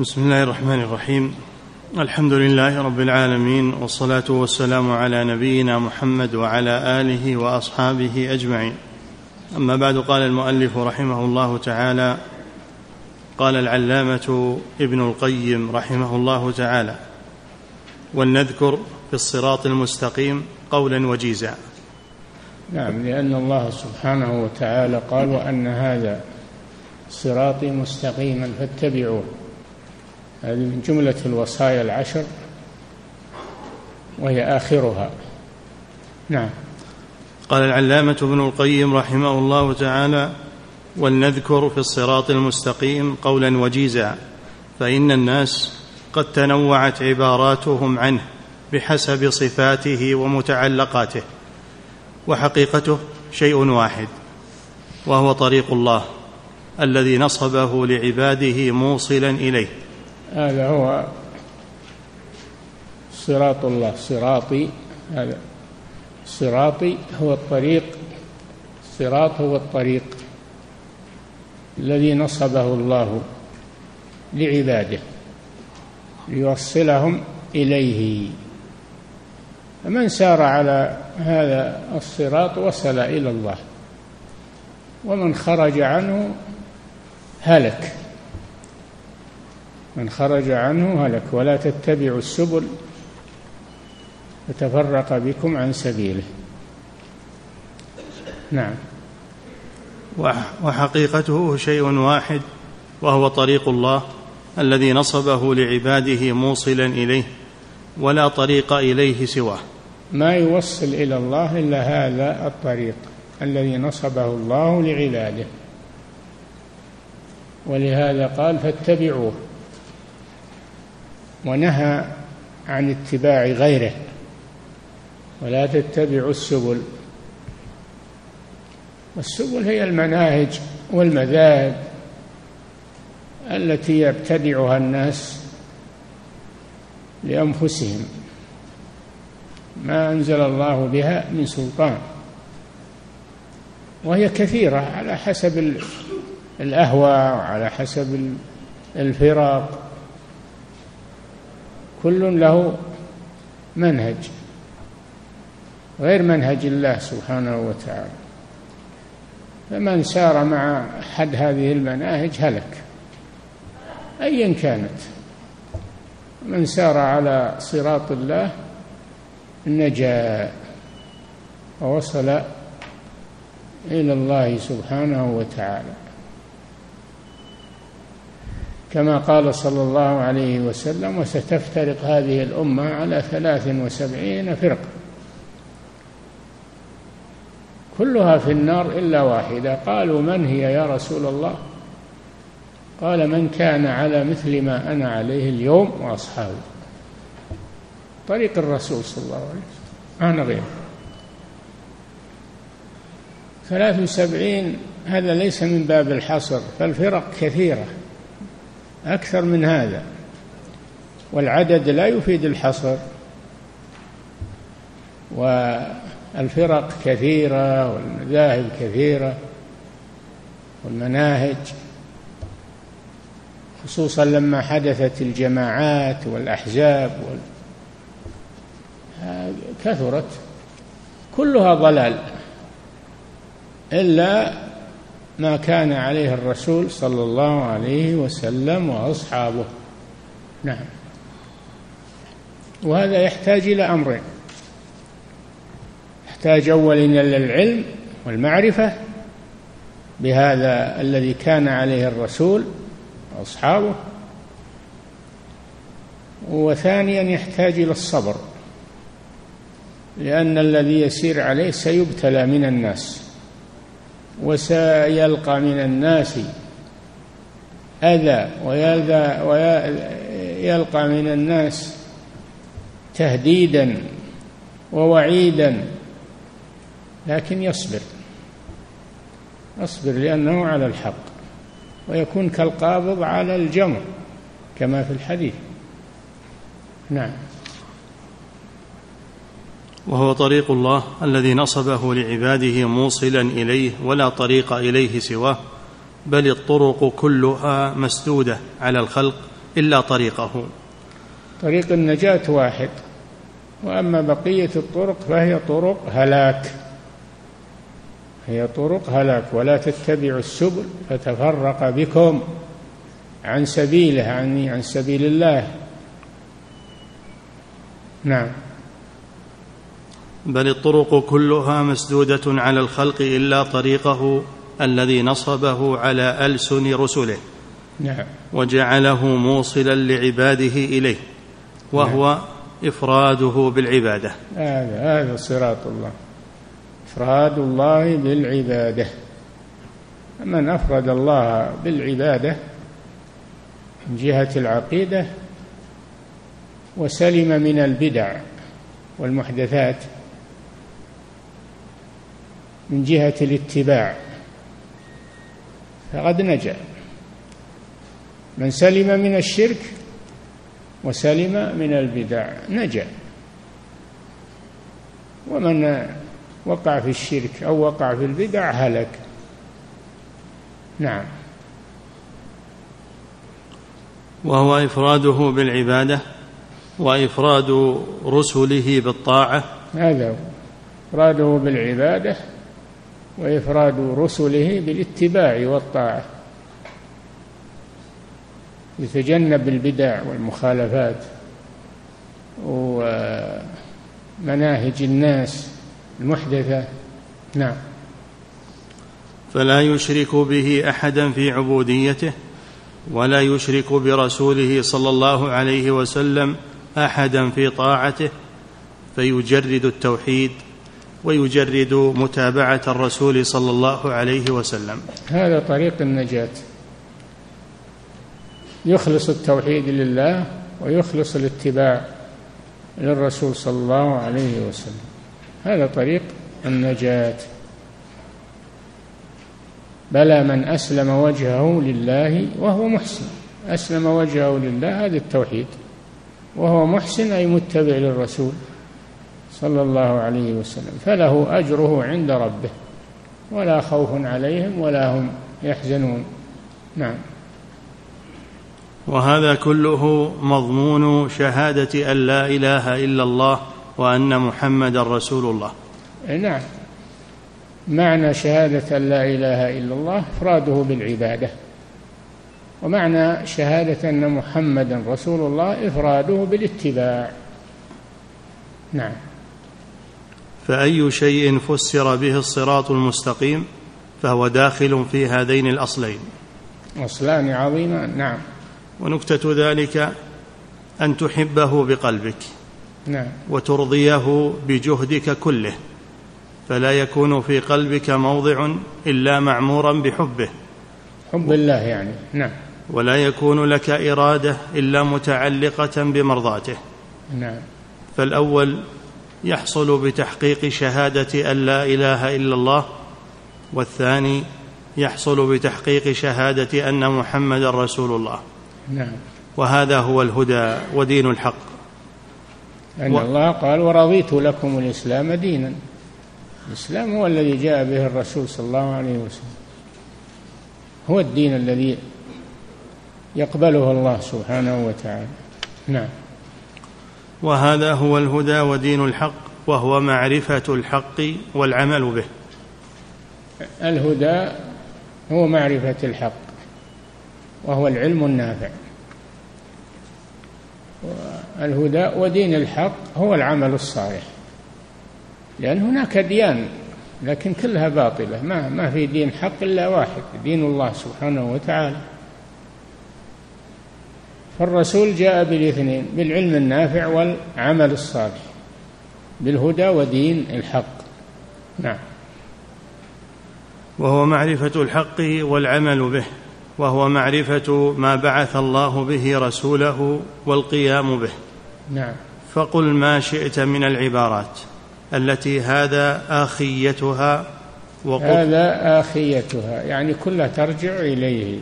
بسم الله الرحمن الرحيم. الحمد لله رب العالمين والصلاة والسلام على نبينا محمد وعلى آله وأصحابه أجمعين. أما بعد قال المؤلف رحمه الله تعالى قال العلامة ابن القيم رحمه الله تعالى ولنذكر في الصراط المستقيم قولا وجيزا. نعم لأن الله سبحانه وتعالى قال وان هذا صراطي مستقيما فاتبعوه. هذه من جملة الوصايا العشر وهي آخرها. نعم. قال العلامة ابن القيم رحمه الله تعالى ولنذكر في الصراط المستقيم قولا وجيزا فإن الناس قد تنوعت عباراتهم عنه بحسب صفاته ومتعلقاته وحقيقته شيء واحد وهو طريق الله الذي نصبه لعباده موصلا إليه. هذا هو صراط الله صراطي هذا. صراطي هو الطريق الصراط هو الطريق الذي نصبه الله لعباده ليوصلهم إليه. فمن سار على هذا الصراط وصل إلى الله ومن خرج عنه هلك. من خرج عنه هلك. ولا تتبعوا السبل فتفرق بكم عن سبيله. نعم. وحقيقته شيء واحد وهو طريق الله الذي نصبه لعباده موصلا إليه ولا طريق إليه سواه. ما يوصل إلى الله إلا هذا الطريق الذي نصبه الله لعباده. ولهذا قال فاتبعوه. ونهى عن اتباع غيره. ولا تتبعوا السبل. والسبل هي المناهج والمذاهب التي يبتدعها الناس لأنفسهم. ما أنزل الله بها من سلطان. وهي كثيرة على حسب الأهواء وعلى حسب الفرق. كل له منهج غير منهج الله سبحانه وتعالى. فمن سار مع أحد هذه المناهج هلك أيا كانت. من سار على صراط الله نجا ووصل إلى الله سبحانه وتعالى. كما قال صلى الله عليه وسلم وستفترق هذه الأمة على ثلاث وسبعين فرقة. كلها في النار إلا واحدة. قالوا من هي يا رسول الله؟ قال من كان على مثل ما أنا عليه اليوم وأصحابي طريق الرسول صلى الله عليه وسلم. أنا غير ثلاث وسبعين هذا ليس من باب الحصر فالفرق كثيرة. أكثر من هذا. والعدد لا يفيد الحصر. والفرق كثيرة والمذاهب كثيرة والمناهج. خصوصا لما حدثت الجماعات والأحزاب وال... كثرت. كلها ضلال. إلا ما كان عليه الرسول صلى الله عليه وسلم وأصحابه. نعم. وهذا يحتاج إلى أمرين. يحتاج اولا إلى العلم والمعرفة بهذا الذي كان عليه الرسول وأصحابه. وثانيا يحتاج إلى الصبر لأن الذي يسير عليه سيبتلى من الناس. وسيلقى من الناس أذى ويلقى من الناس تهديدا ووعيدا لكن يصبر يصبر لأنه على الحق ويكون كالقابض على الجمر كما في الحديث. نعم. وهو طريق الله الذي نصبه لعباده موصلا إليه ولا طريق إليه سواه بل الطرق كلها مسدودة على الخلق إلا طريقه. طريق النجاة واحد وأما بقية الطرق فهي طرق هلاك. هي طرق هلاك ولا تتبعوا السبل فتفرق بكم عن سبيله يعني عن سبيل الله. نعم. بل الطرق كلها مسدودة على الخلق إلا طريقه الذي نصبه على ألسن رسله. نعم. وجعله موصلا لعباده إليه وهو نعم. إفراده بالعبادة. هذا هذا صراط الله. إفراد الله بالعبادة. من أفرد الله بالعبادة من جهة العقيدة وسلم من البدع والمحدثات من جهة الاتباع. فقد نجا. من سلم من الشرك وسلم من البدع نجا. ومن وقع في الشرك أو وقع في البدع هلك. نعم. وهو إفراده بالعبادة وإفراد رسله بالطاعة. هذا هو. إفراده بالعبادة وإفراد رسله بالاتباع والطاعة يتجنب البدع والمخالفات ومناهج الناس المحدثة. نعم. فلا يشرك به أحدا في عبوديته ولا يشرك برسوله صلى الله عليه وسلم أحدا في طاعته فيجرد التوحيد. ويجرد متابعة الرسول صلى الله عليه وسلم. هذا طريق النجاة. يخلص التوحيد لله ويخلص الاتباع للرسول صلى الله عليه وسلم. هذا طريق النجاة. بلى من أسلم وجهه لله وهو محسن. أسلم وجهه لله هذا التوحيد. وهو محسن أي متبع للرسول. صلى الله عليه وسلم. فله أجره عند ربه. ولا خوف عليهم ولا هم يحزنون. نعم. وهذا كله مضمون شهادة أن لا إله إلا الله وأن محمدا رسول الله. نعم. معنى شهادة أن لا إله إلا الله إفراده بالعبادة. ومعنى شهادة أن محمدا رسول الله إفراده بالاتباع. نعم. فأي شيء فسر به الصراط المستقيم فهو داخل في هذين الأصلين. أصلان عظيمان نعم. ونكتة ذلك أن تحبه بقلبك نعم. وترضيه بجهدك كله فلا يكون في قلبك موضع إلا معمورا بحبه. حب الله يعني نعم. ولا يكون لك إرادة إلا متعلقة بمرضاته. نعم. فالأول يحصل بتحقيق شهادة أن لا إله إلا الله والثاني يحصل بتحقيق شهادة أن محمدا رسول الله. نعم. وهذا هو الهدى ودين الحق. أن و... الله قال ورضيت لكم الإسلام دينا. الإسلام هو الذي جاء به الرسول صلى الله عليه وسلم. هو الدين الذي يقبله الله سبحانه وتعالى. نعم. وهذا هو الهدى ودين الحق وهو معرفة الحق والعمل به. الهدى هو معرفة الحق وهو العلم النافع. الهدى ودين الحق هو العمل الصالح لأن هناك أديان لكن كلها باطلة. ما ما في دين حق إلا واحد دين الله سبحانه وتعالى. فالرسول جاء بالاثنين بالعلم النافع والعمل الصالح بالهدى ودين الحق. نعم. وهو معرفة الحق والعمل به وهو معرفة ما بعث الله به رسوله والقيام به. نعم. فقل ما شئت من العبارات التي هذا آخيتها هذا آخيتها يعني كلها ترجع إليه.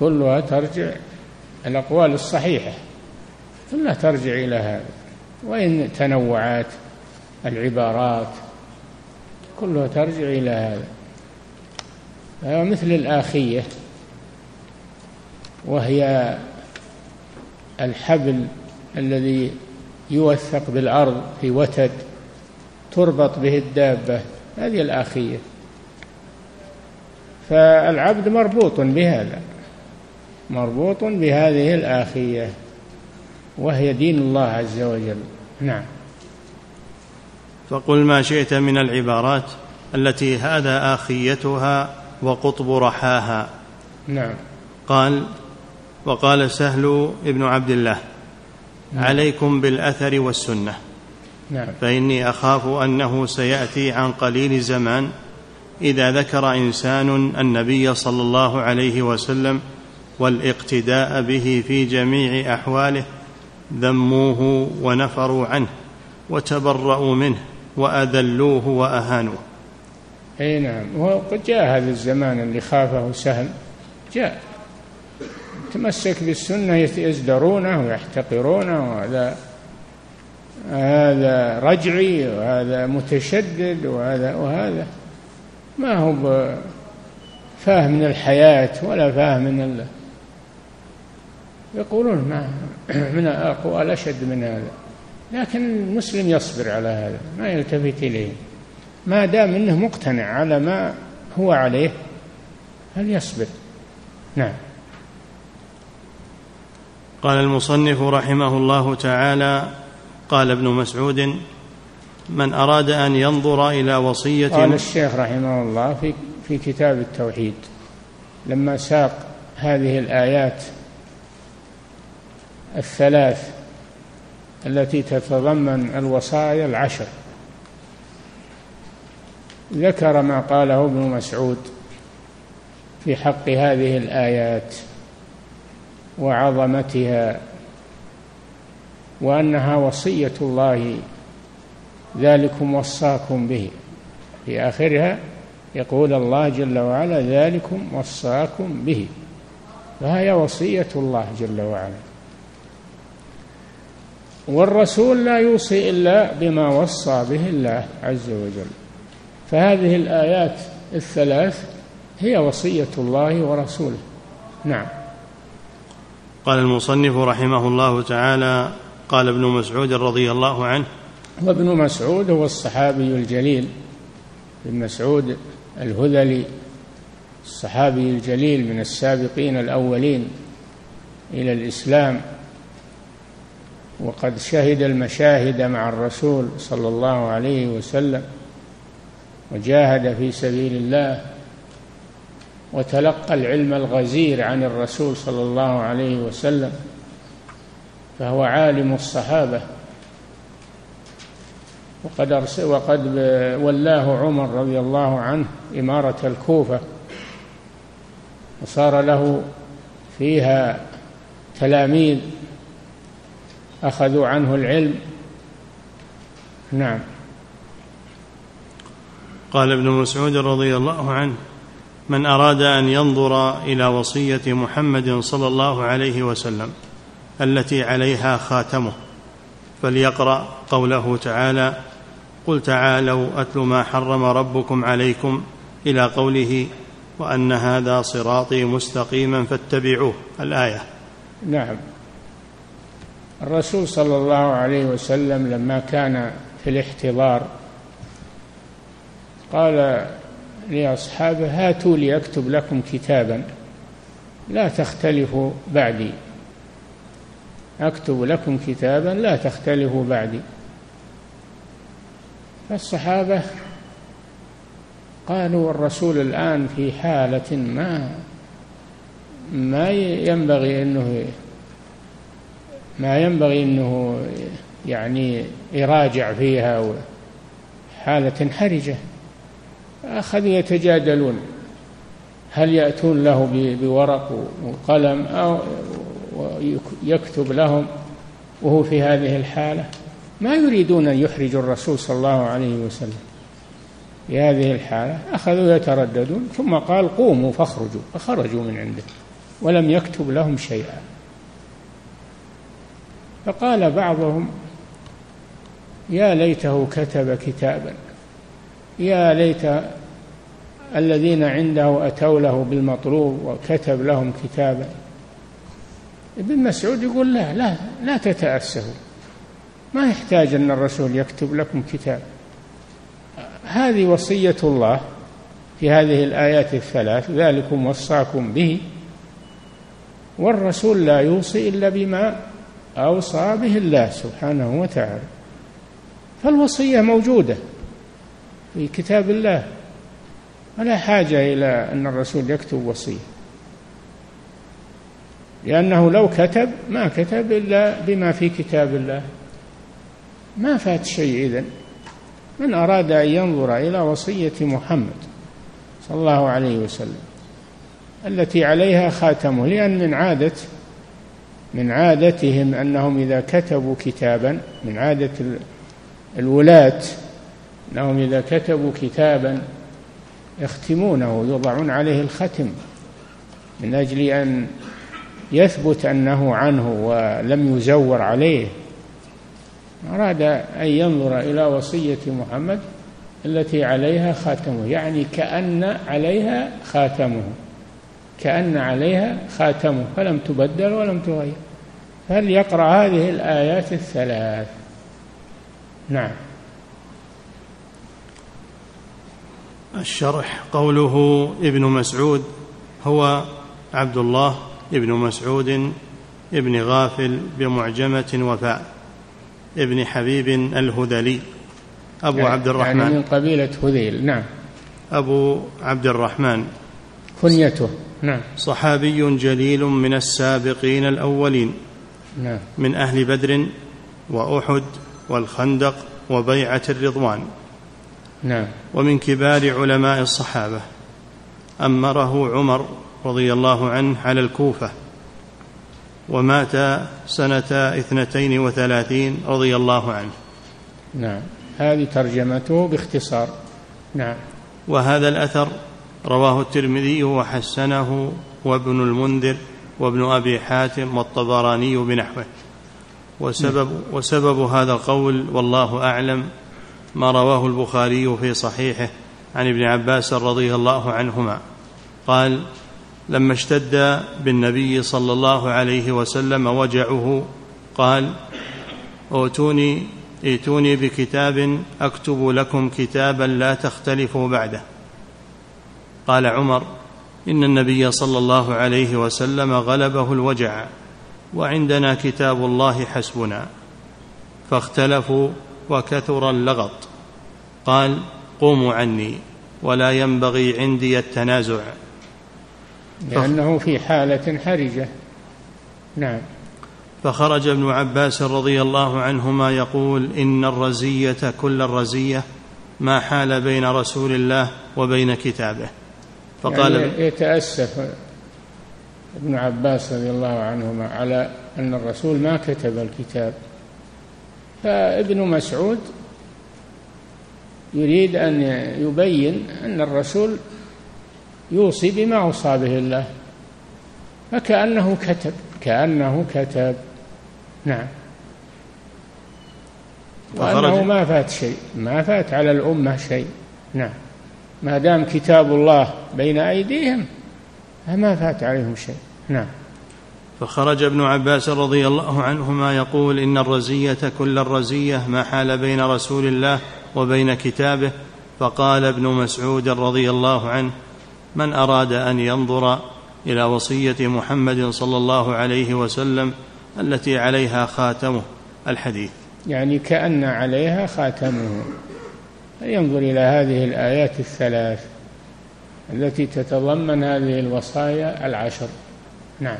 كلها ترجع الأقوال الصحيحة كلها ترجع إلى هذا. وإن تنوعات العبارات كلها ترجع إلى هذا. مثل الآخية وهي الحبل الذي يوثق بالأرض في وتد تربط به الدابة. هذه الآخية. فالعبد مربوط بهذا. مربوط بهذه الآخية وهي دين الله عز وجل. نعم. فقل ما شئت من العبارات التي هذا آخيتها وقطب رحاها. نعم. قال وقال سهل ابن عبد الله نعم. عليكم بالأثر والسنة. نعم. فإني أخاف أنه سيأتي عن قليل زمان إذا ذكر إنسان النبي صلى الله عليه وسلم والاقتداء به في جميع أحواله ذموه ونفروا عنه وتبرأوا منه وأذلوه وأهانوه. أي نعم. وقد جاء هذا الزمان اللي خافه سهل جاء. تمسك بالسنة يزدرونه ويحتقرونه وهذا هذا رجعي وهذا متشدد وهذا وهذا. ما هو فاهم من الحياة ولا فاهم من الله يقولون ما من أقوال أشد من هذا. لكن المسلم يصبر على هذا ما يلتفت إليه. ما دام إنه مقتنع على ما هو عليه فليصبر نعم. قال المصنف رحمه الله تعالى قال ابن مسعود من أراد أن ينظر إلى وصية قال الشيخ رحمه الله في في كتاب التوحيد لما ساق هذه الآيات الثلاث التي تتضمن الوصايا العشر. ذكر ما قاله ابن مسعود في حق هذه الآيات وعظمتها وأنها وصية الله ذلكم وصاكم به. في آخرها يقول الله جل وعلا ذلكم وصاكم به. فهي وصية الله جل وعلا. والرسول لا يوصي إلا بما وصى به الله عز وجل. فهذه الآيات الثلاث هي وصية الله ورسوله. نعم. قال المصنف رحمه الله تعالى قال ابن مسعود رضي الله عنه وابن مسعود هو الصحابي الجليل. ابن مسعود الهذلي الصحابي الجليل من السابقين الأولين إلى الإسلام. وقد شهد المشاهد مع الرسول صلى الله عليه وسلم وجاهد في سبيل الله وتلقى العلم الغزير عن الرسول صلى الله عليه وسلم فهو عالم الصحابة. وقد أرسل وقد ولاه عمر رضي الله عنه إمارة الكوفة وصار له فيها تلاميذ أخذوا عنه العلم. نعم. قال ابن مسعود رضي الله عنه من أراد أن ينظر إلى وصية محمد صلى الله عليه وسلم التي عليها خاتمه فليقرأ قوله تعالى قل تعالوا أتل ما حرم ربكم عليكم إلى قوله وأن هذا صراطي مستقيما فاتبعوه الآية. نعم. الرسول صلى الله عليه وسلم لما كان في الاحتضار قال لأصحابه هاتوا لي أكتب لكم كتابا لا تختلفوا بعدي. أكتب لكم كتابا لا تختلفوا بعدي. فالصحابة قالوا الرسول الآن في حالة ما ما ينبغي أنه ما ينبغي أنه يعني يراجع فيها حالة حرجة. أخذوا يتجادلون. هل يأتون له بورق وقلم أو يكتب لهم وهو في هذه الحالة؟ ما يريدون أن يحرجوا الرسول صلى الله عليه وسلم في هذه الحالة. أخذوا يترددون. ثم قال قوموا فاخرجوا. فخرجوا من عنده ولم يكتب لهم شيئا. فقال بعضهم يا ليته كتب كتابا يا ليت الذين عنده أتوا له بالمطلوب وكتب لهم كتابا. ابن مسعود يقول لا لا لا تتأسفوا ما يحتاج أن الرسول يكتب لكم كتاب. هذه وصية الله في هذه الآيات الثلاث ذلكم وصاكم به والرسول لا يوصي إلا بما أوصى به الله سبحانه وتعالى. فالوصية موجودة في كتاب الله. ولا حاجة إلى أن الرسول يكتب وصية. لأنه لو كتب ما كتب إلا بما في كتاب الله. ما فات شيء إذن. من أراد أن ينظر إلى وصية محمد صلى الله عليه وسلم التي عليها خاتمه لأن من عادة من عادتهم أنهم إذا كتبوا كتابا من عادة الولاة أنهم إذا كتبوا كتابا يختمونه يضعون عليه الختم من أجل أن يثبت أنه عنه ولم يزور عليه. أراد أن ينظر إلى وصية محمد التي عليها خاتمه يعني كأن عليها خاتمه. كأن عليها خاتمه فلم تبدل ولم تغير. فليقرأ هذه الآيات الثلاث؟ نعم. الشرح قوله ابن مسعود هو عبد الله ابن مسعود ابن غافل بمعجمة وفاء ابن حبيب الهذلي. أبو يعني عبد الرحمن. يعني من قبيلة هذيل نعم. أبو عبد الرحمن. كنيته. نعم. صحابي جليل من السابقين الأولين. نعم. من أهل بدر وأحد والخندق وبيعة الرضوان. نعم. ومن كبار علماء الصحابة. أمره عمر رضي الله عنه على الكوفة. ومات سنة اثنتين وثلاثين رضي الله عنه. نعم. هذه ترجمته باختصار. نعم. وهذا الأثر رواه الترمذي وحسنه وابن المنذر وابن أبي حاتم والطبراني بنحوه. وسبب, وسبب هذا القول والله أعلم ما رواه البخاري في صحيحه عن ابن عباس رضي الله عنهما. قال لما اشتد بالنبي صلى الله عليه وسلم وجعه قال اوتوني ائتوني بكتاب أكتب لكم كتابا لا تختلفوا بعده. قال عمر إن النبي صلى الله عليه وسلم غلبه الوجع وعندنا كتاب الله حسبنا. فاختلفوا وكثر اللغط. قال قوموا عني ولا ينبغي عندي التنازع. لأنه في حالة حرجة. نعم. فخرج ابن عباس رضي الله عنهما يقول إن الرزية كل الرزية ما حال بين رسول الله وبين كتابه. فقال يعني يتأسف ابن عباس رضي الله عنهما على أن الرسول ما كتب الكتاب. فابن مسعود يريد أن يبين أن الرسول يوصي بما أوصى به الله فكأنه كتب كأنه كتب. نعم. وأنه ما فات شيء ما فات على الأمة شيء. نعم. ما دام كتاب الله بين أيديهم فما فات عليهم شيء. نعم. فخرج ابن عباس رضي الله عنهما يقول إن الرزية كل الرزية ما حال بين رسول الله وبين كتابه. فقال ابن مسعود رضي الله عنه من أراد أن ينظر إلى وصية محمد صلى الله عليه وسلم التي عليها خاتمه الحديث. يعني كأن عليها خاتمه. ينظر إلى هذه الآيات الثلاث التي تتضمن هذه الوصايا العشر. نعم.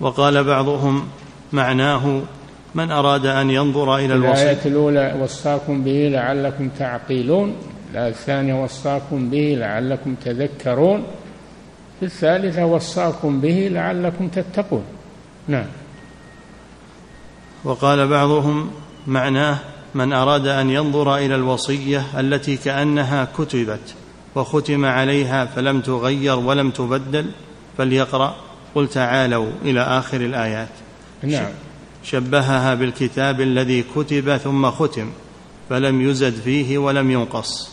وقال بعضهم معناه من أراد أن ينظر إلى الوصية الآية الأولى وصاكم به لعلكم تعقلون. الآية الثانية وصاكم به لعلكم تذكرون. في الثالثة وصاكم به لعلكم تتقون. نعم. وقال بعضهم معناه من أراد أن ينظر إلى الوصية التي كأنها كتبت وختم عليها فلم تغير ولم تبدل فليقرأ قل تعالوا إلى آخر الآيات. نعم. شبهها بالكتاب الذي كتب ثم ختم فلم يزد فيه ولم ينقص.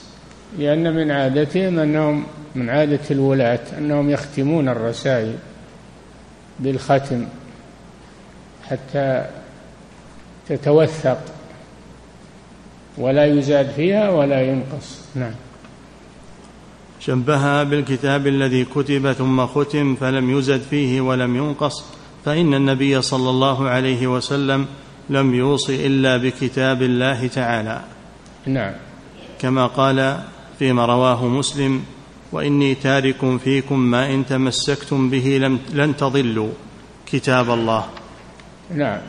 لأن من عادتهم أنهم من عادة الولاة أنهم يختمون الرسائل بالختم حتى تتوثق ولا يزاد فيها ولا ينقص. نعم. شبهها بالكتاب الذي كتب ثم ختم فلم يزد فيه ولم ينقص فإن النبي صلى الله عليه وسلم لم يوص إلا بكتاب الله تعالى. نعم. كما قال فيما رواه مسلم وإني تارك فيكم ما إن تمسكتم به لم لن تضلوا كتاب الله. نعم.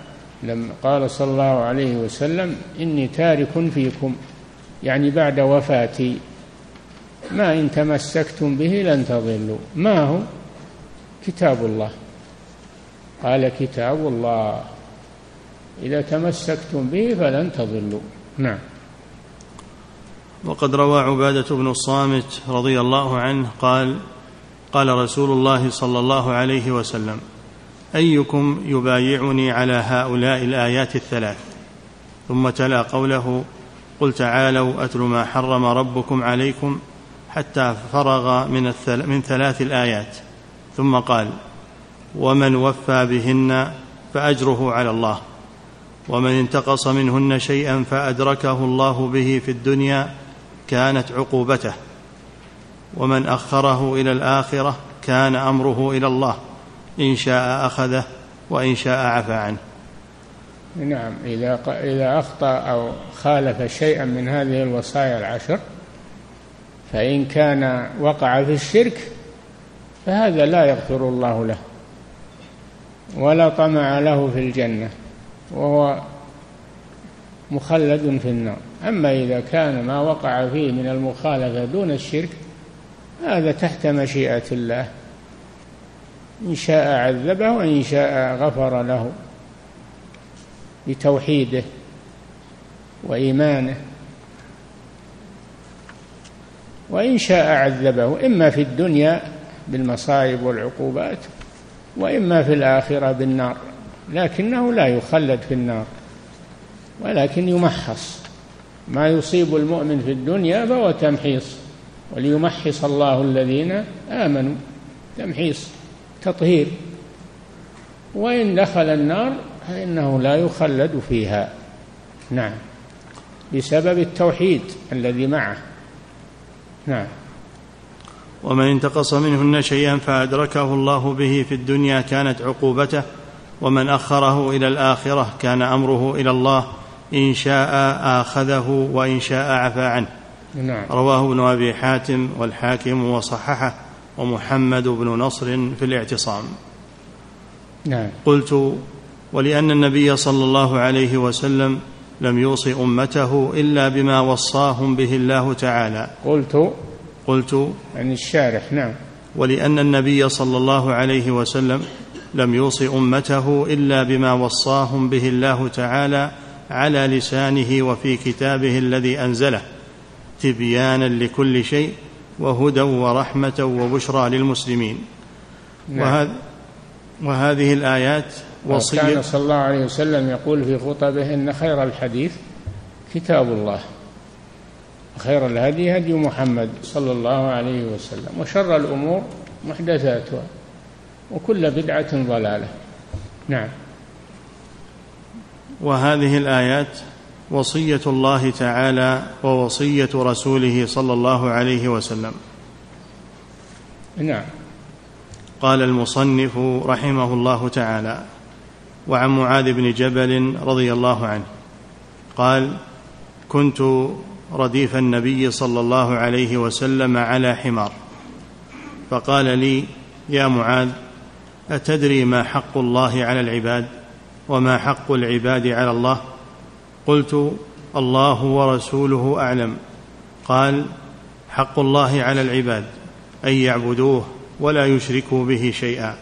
لما قال صلى الله عليه وسلم إني تارك فيكم يعني بعد وفاتي ما إن تمسكتم به لن تضلوا. ما هو؟ كتاب الله. قال كتاب الله. إذا تمسكتم به فلن تضلوا. نعم. وقد روى عبادة بن الصامت رضي الله عنه قال قال رسول الله صلى الله عليه وسلم أيكم يبايعني على هؤلاء الآيات الثلاث؟ ثم تلا قوله قل تعالوا أتل ما حرم ربكم عليكم حتى فرغ من, من ثلاث الآيات. ثم قال ومن وفى بهن فأجره على الله ومن انتقص منهن شيئا فأدركه الله به في الدنيا كانت عقوبته ومن أخره إلى الآخرة كان أمره إلى الله. إن شاء أخذه وإن شاء عفى عنه. نعم إذا إذا أخطأ أو خالف شيئا من هذه الوصايا العشر فإن كان وقع في الشرك فهذا لا يغفر الله له ولا طمع له في الجنة وهو مخلد في النار. أما إذا كان ما وقع فيه من المخالفة دون الشرك هذا تحت مشيئة الله. إن شاء عذبه وإن شاء غفر له بتوحيده وإيمانه. وإن شاء عذبه إما في الدنيا بالمصائب والعقوبات وإما في الآخرة بالنار لكنه لا يخلد في النار ولكن يمحص. ما يصيب المؤمن في الدنيا فهو تمحيص وليمحص الله الذين آمنوا تمحيص. تطهير. وإن دخل النار فإنه لا يخلد فيها. نعم. بسبب التوحيد الذي معه. نعم. ومن انتقص منهن شيئا فأدركه الله به في الدنيا كانت عقوبته ومن أخره إلى الآخرة كان أمره إلى الله إن شاء آخذه وإن شاء عفى عنه. نعم. رواه ابن أبي حاتم والحاكم وصححه. ومحمد بن نصر في الاعتصام. نعم. قلت ولأن النبي صلى الله عليه وسلم لم يوص أمته إلا بما وصاهم به الله تعالى. قلت. قلت يعني الشارح نعم. ولأن النبي صلى الله عليه وسلم لم يوص أمته إلا بما وصاهم به الله تعالى على لسانه وفي كتابه الذي أنزله تبيانا لكل شيء وهدى ورحمة وبشرى للمسلمين. نعم. وهذ وهذه الآيات وصية كان صلى الله عليه وسلم يقول في خطبه إن خير الحديث كتاب الله. وخير الهدي هدي محمد صلى الله عليه وسلم. وشر الأمور محدثاتها. وكل بدعة ضلالة. نعم. وهذه الآيات وصية الله تعالى ووصية رسوله صلى الله عليه وسلم. نعم. قال المصنف رحمه الله تعالى وعن معاذ بن جبل رضي الله عنه قال كنت رديف النبي صلى الله عليه وسلم على حمار فقال لي يا معاذ أتدري ما حق الله على العباد وما حق العباد على الله؟ قلت الله ورسوله أعلم. قال حق الله على العباد أن يعبدوه ولا يشركوا به شيئا.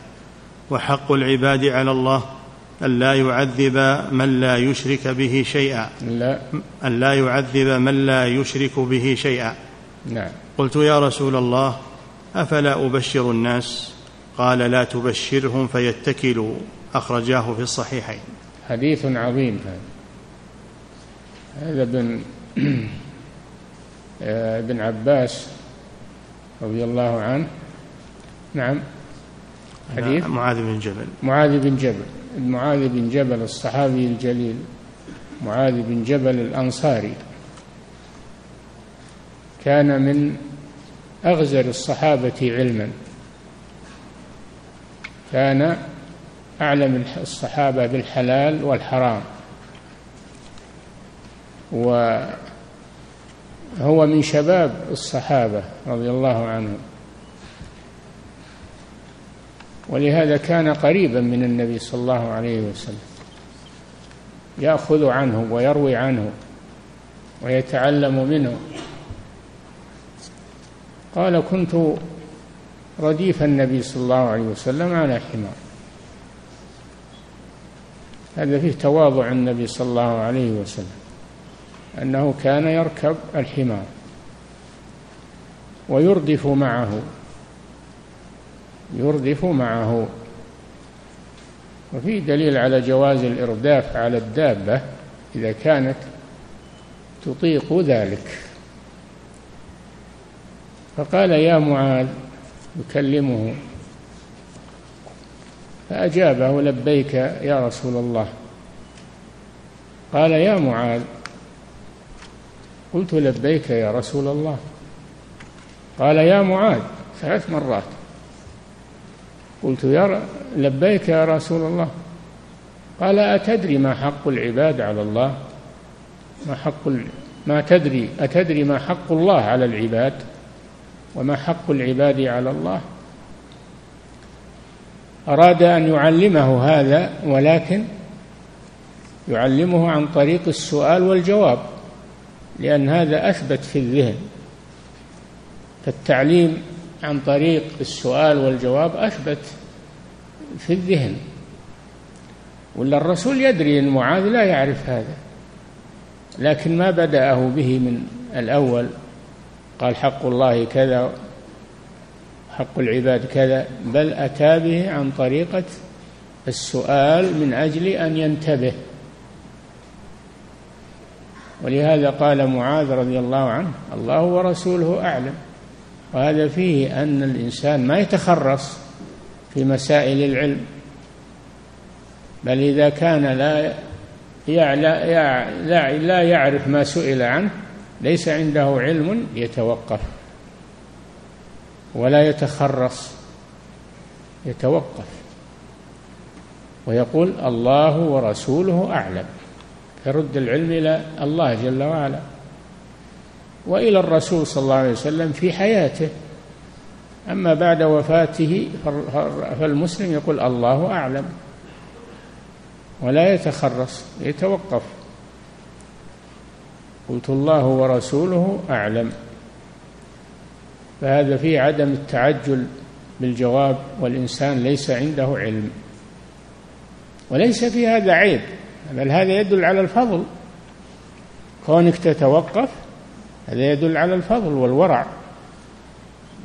وحق العباد على الله أن لا يعذب من لا يشرك به شيئا. لا. أن لا يعذب من لا يشرك به شيئا. نعم. قلت يا رسول الله أفلا أبشر الناس؟ قال لا تبشرهم فيتكلوا. أخرجاه في الصحيحين. حديث عظيم هذا. هذا ابن ابن عباس رضي الله عنه. نعم. حديث؟ معاذ بن جبل. معاذ بن جبل. معاذ بن جبل الصحابي الجليل. معاذ بن جبل الأنصاري. كان من أغزر الصحابة علما. كان أعلم الصحابة بالحلال والحرام. وهو من شباب الصحابة رضي الله عنهم. ولهذا كان قريبا من النبي صلى الله عليه وسلم. يأخذ عنه ويروي عنه ويتعلم منه. قال كنت رديف النبي صلى الله عليه وسلم على حمار. هذا فيه تواضع النبي صلى الله عليه وسلم. أنه كان يركب الحمار ويردف معه يردف معه. وفي دليل على جواز الإرداف على الدابة إذا كانت تطيق ذلك. فقال يا معاذ يكلمه. فأجابه لبيك يا رسول الله. قال يا معاذ قلت لبيك يا رسول الله. قال يا معاذ ثلاث مرات. قلت يا لبيك يا رسول الله. قال أتدري ما حق العباد على الله؟ ما حق ما تدري أتدري ما حق الله على العباد؟ وما حق العباد على الله؟ أراد أن يعلمه هذا ولكن يعلمه عن طريق السؤال والجواب. لأن هذا أثبت في الذهن. فالتعليم عن طريق السؤال والجواب أثبت في الذهن. ولا الرسول يدري أن معاذ لا يعرف هذا. لكن ما بدأه به من الأول. قال حق الله كذا حق العباد كذا. بل أتى به عن طريقة السؤال من أجل أن ينتبه. ولهذا قال معاذ رضي الله عنه الله ورسوله أعلم. وهذا فيه أن الإنسان ما يتخرص في مسائل العلم بل إذا كان لا لا لا يعرف ما سئل عنه ليس عنده علم يتوقف ولا يتخرص يتوقف. ويقول الله ورسوله أعلم. يرد العلم إلى الله جل وعلا. وإلى الرسول صلى الله عليه وسلم في حياته. أما بعد وفاته فالمسلم يقول الله أعلم. ولا يتخرص يتوقف. قلت الله ورسوله أعلم. فهذا فيه عدم التعجل بالجواب والإنسان ليس عنده علم. وليس في هذا عيب. بل هذا يدل على الفضل. كونك تتوقف هذا يدل على الفضل والورع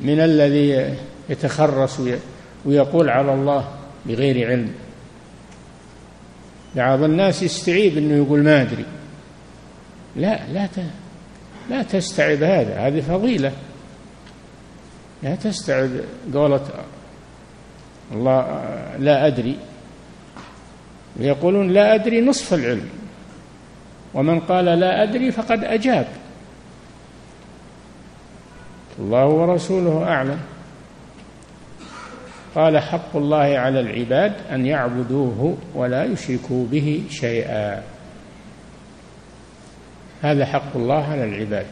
من الذي يتخرص ويقول على الله بغير علم. بعض الناس يستعيب إنه يقول ما أدري. لا لا لا تستعب هذا هذه فضيلة. لا تستعب قولة الله لا أدري. يقولون لا أدري نصف العلم. ومن قال لا أدري فقد أجاب. الله ورسوله أعلم. قال حق الله على العباد أن يعبدوه ولا يشركوا به شيئا. هذا حق الله على العباد.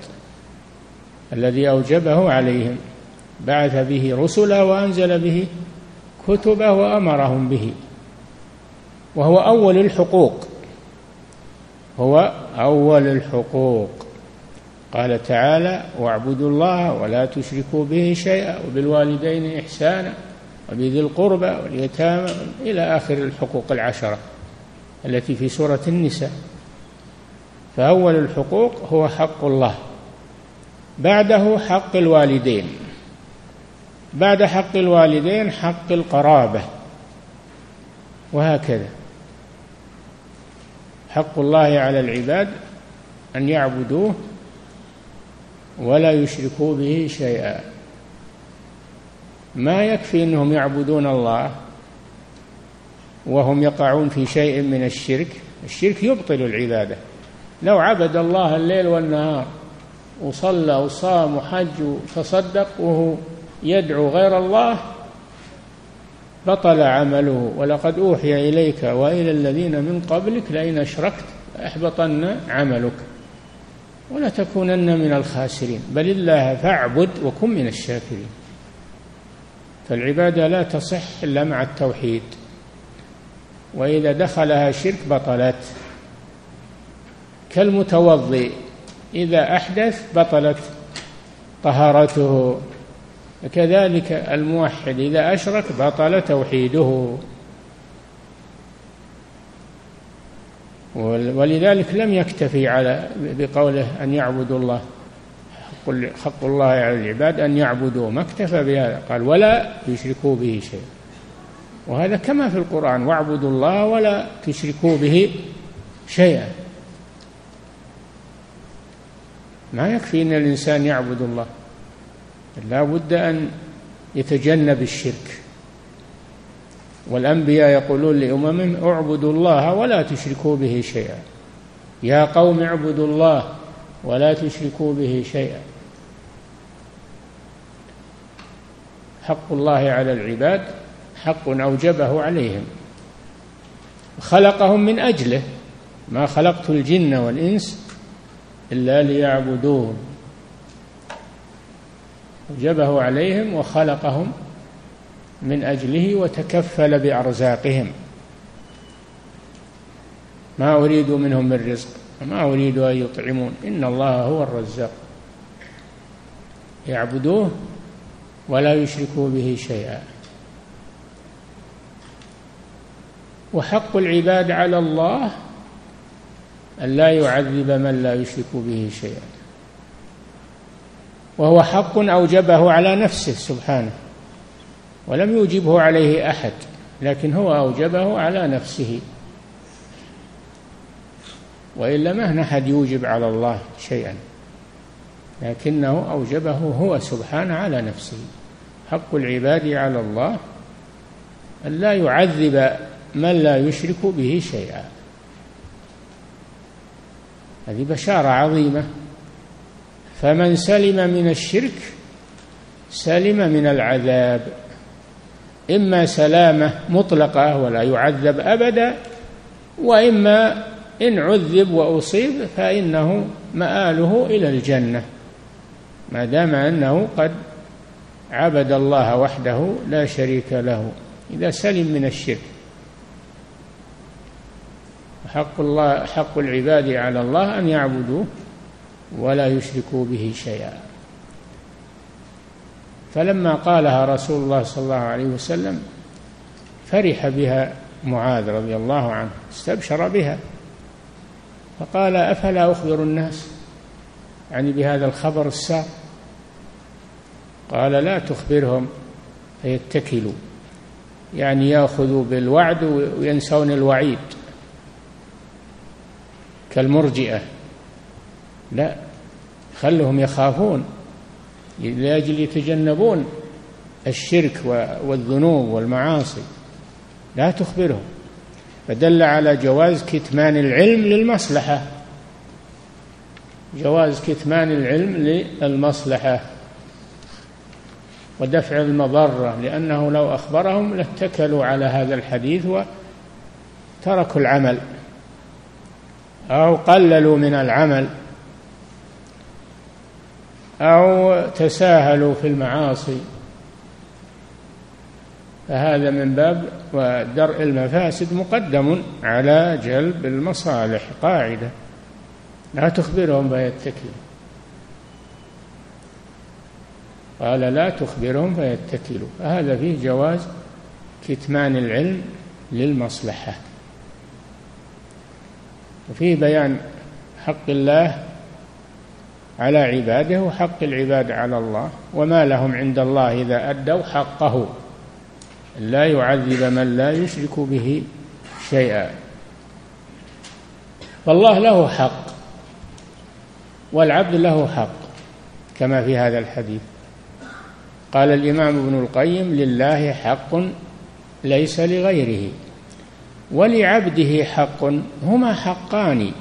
الذي أوجبه عليهم بعث به رسلا وأنزل به كتبه وأمرهم به. وهو أول الحقوق. هو أول الحقوق. قال تعالى واعبدوا الله ولا تشركوا به شيئا وبالوالدين إحسانا وبذي القربى واليتامى إلى آخر الحقوق العشرة التي في سورة النساء. فأول الحقوق هو حق الله. بعده حق الوالدين. بعد حق الوالدين حق القرابة. وهكذا. حق الله على العباد أن يعبدوه ولا يشركوا به شيئا. ما يكفي أنهم يعبدون الله وهم يقعون في شيء من الشرك؟ الشرك يبطل العبادة. لو عبد الله الليل والنهار وصلى وصام وحج وتصدق وهو يدعو غير الله بطل عمله ولقد أوحي إليك وإلى الذين من قبلك لئن أشركت أحبطن عملك ولا تكونن من الخاسرين. بل الله فاعبد وكن من الشاكرين. فالعبادة لا تصح إلا مع التوحيد وإذا دخلها شرك بطلت. كالمتوضئ إذا أحدث بطلت طهارته. كذلك الموحد إذا أشرك بطل توحيده. ولذلك لم يكتفي على بقوله أن يعبدوا الله حق الله على العباد أن يعبدوه. ما اكتفى بهذا قال ولا يشركوا به شيئا. وهذا كما في القرآن واعبدوا الله ولا تشركوا به شيئا. ما يكفي أن الإنسان يعبد الله. لا بد أن يتجنب الشرك. والأنبياء يقولون لأممهم اعبدوا الله ولا تشركوا به شيئا. يا قوم اعبدوا الله ولا تشركوا به شيئا. حق الله على العباد حق أوجبه عليهم. خلقهم من أجله. ما خلقت الجن والإنس إلا ليعبدون. أوجبه عليهم وخلقهم من أجله وتكفل بأرزاقهم. ما أريد منهم من رزق وما أريد أن يطعمون. إن الله هو الرزاق. يعبدوه ولا يشركوا به شيئا. وحق العباد على الله أن لا يعذب من لا يشرك به شيئا. وهو حق أوجبه على نفسه سبحانه ولم يوجبه عليه أحد لكن هو أوجبه على نفسه. وإلا ما أحد يوجب على الله شيئا لكنه أوجبه هو سبحانه على نفسه. حق العباد على الله أن لا يعذب من لا يشرك به شيئا. هذه بشارة عظيمة. فمن سلم من الشرك سلم من العذاب. إما سلامة مطلقة ولا يعذب أبدا وإما إن عذب وأصيب فإنه مآله إلى الجنة. ما دام أنه قد عبد الله وحده لا شريك له إذا سلم من الشرك. حق الله حق العباد على الله أن يعبدوه. ولا يشركوا به شيئا. فلما قالها رسول الله صلى الله عليه وسلم فرح بها معاذ رضي الله عنه استبشر بها. فقال أفلا أخبر الناس يعني بهذا الخبر السار قال لا تخبرهم فيتكلوا. يعني يأخذوا بالوعد وينسون الوعيد كالمرجئة. لا. خلهم يخافون لأجل يتجنبون الشرك والذنوب والمعاصي. لا تخبرهم. فدل على جواز كتمان العلم للمصلحة. جواز كتمان العلم للمصلحة. ودفع المضرة لأنه لو أخبرهم لاتكلوا على هذا الحديث وتركوا العمل أو قللوا من العمل. أو تساهلوا في المعاصي. فهذا من باب ودرء المفاسد مقدم على جلب المصالح قاعدة. لا تخبرهم فيتكلوا قال لا تخبرهم فيتكلوا هذا فيه جواز كتمان العلم للمصلحة. وفيه بيان حق الله على عباده وحق العباد على الله وما لهم عند الله إذا أدوا حقه. لا يعذب من لا يشرك به شيئا. فالله له حق والعبد له حق كما في هذا الحديث. قال الإمام ابن القيم لله حق ليس لغيره ولعبده حق هما حقان.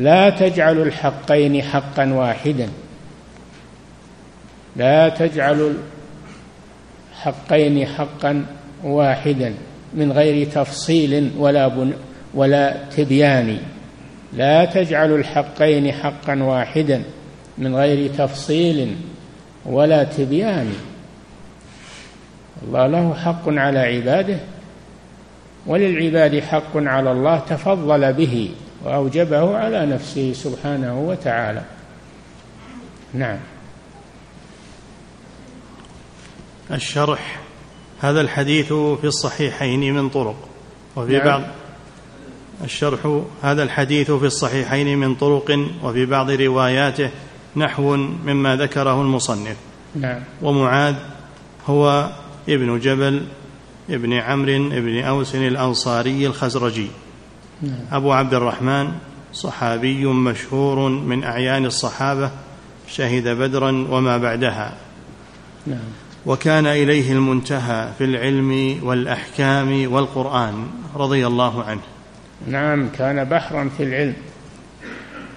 لا تجعل الحقين حقا واحدا. لا تجعل الحقين حقا واحدا من غير تفصيل ولا بن ولا تبيان. لا تجعل الحقين حقا واحدا من غير تفصيل ولا تبيان. الله له حق على عباده وللعباد حق على الله تفضل به. وأوجبه على نفسه سبحانه وتعالى نعم الشرح هذا الحديث في الصحيحين من طرق وفي نعم. بعض الشرح هذا الحديث في الصحيحين من طرق وفي بعض رواياته نحو مما ذكره المصنف نعم ومعاذ هو ابن جبل ابن عمرو بن أوس الأنصاري الخزرجي. أبو عبد الرحمن صحابي مشهور من أعيان الصحابة شهد بدرا وما بعدها. نعم. وكان إليه المنتهى في العلم والأحكام والقرآن رضي الله عنه. نعم كان بحرا في العلم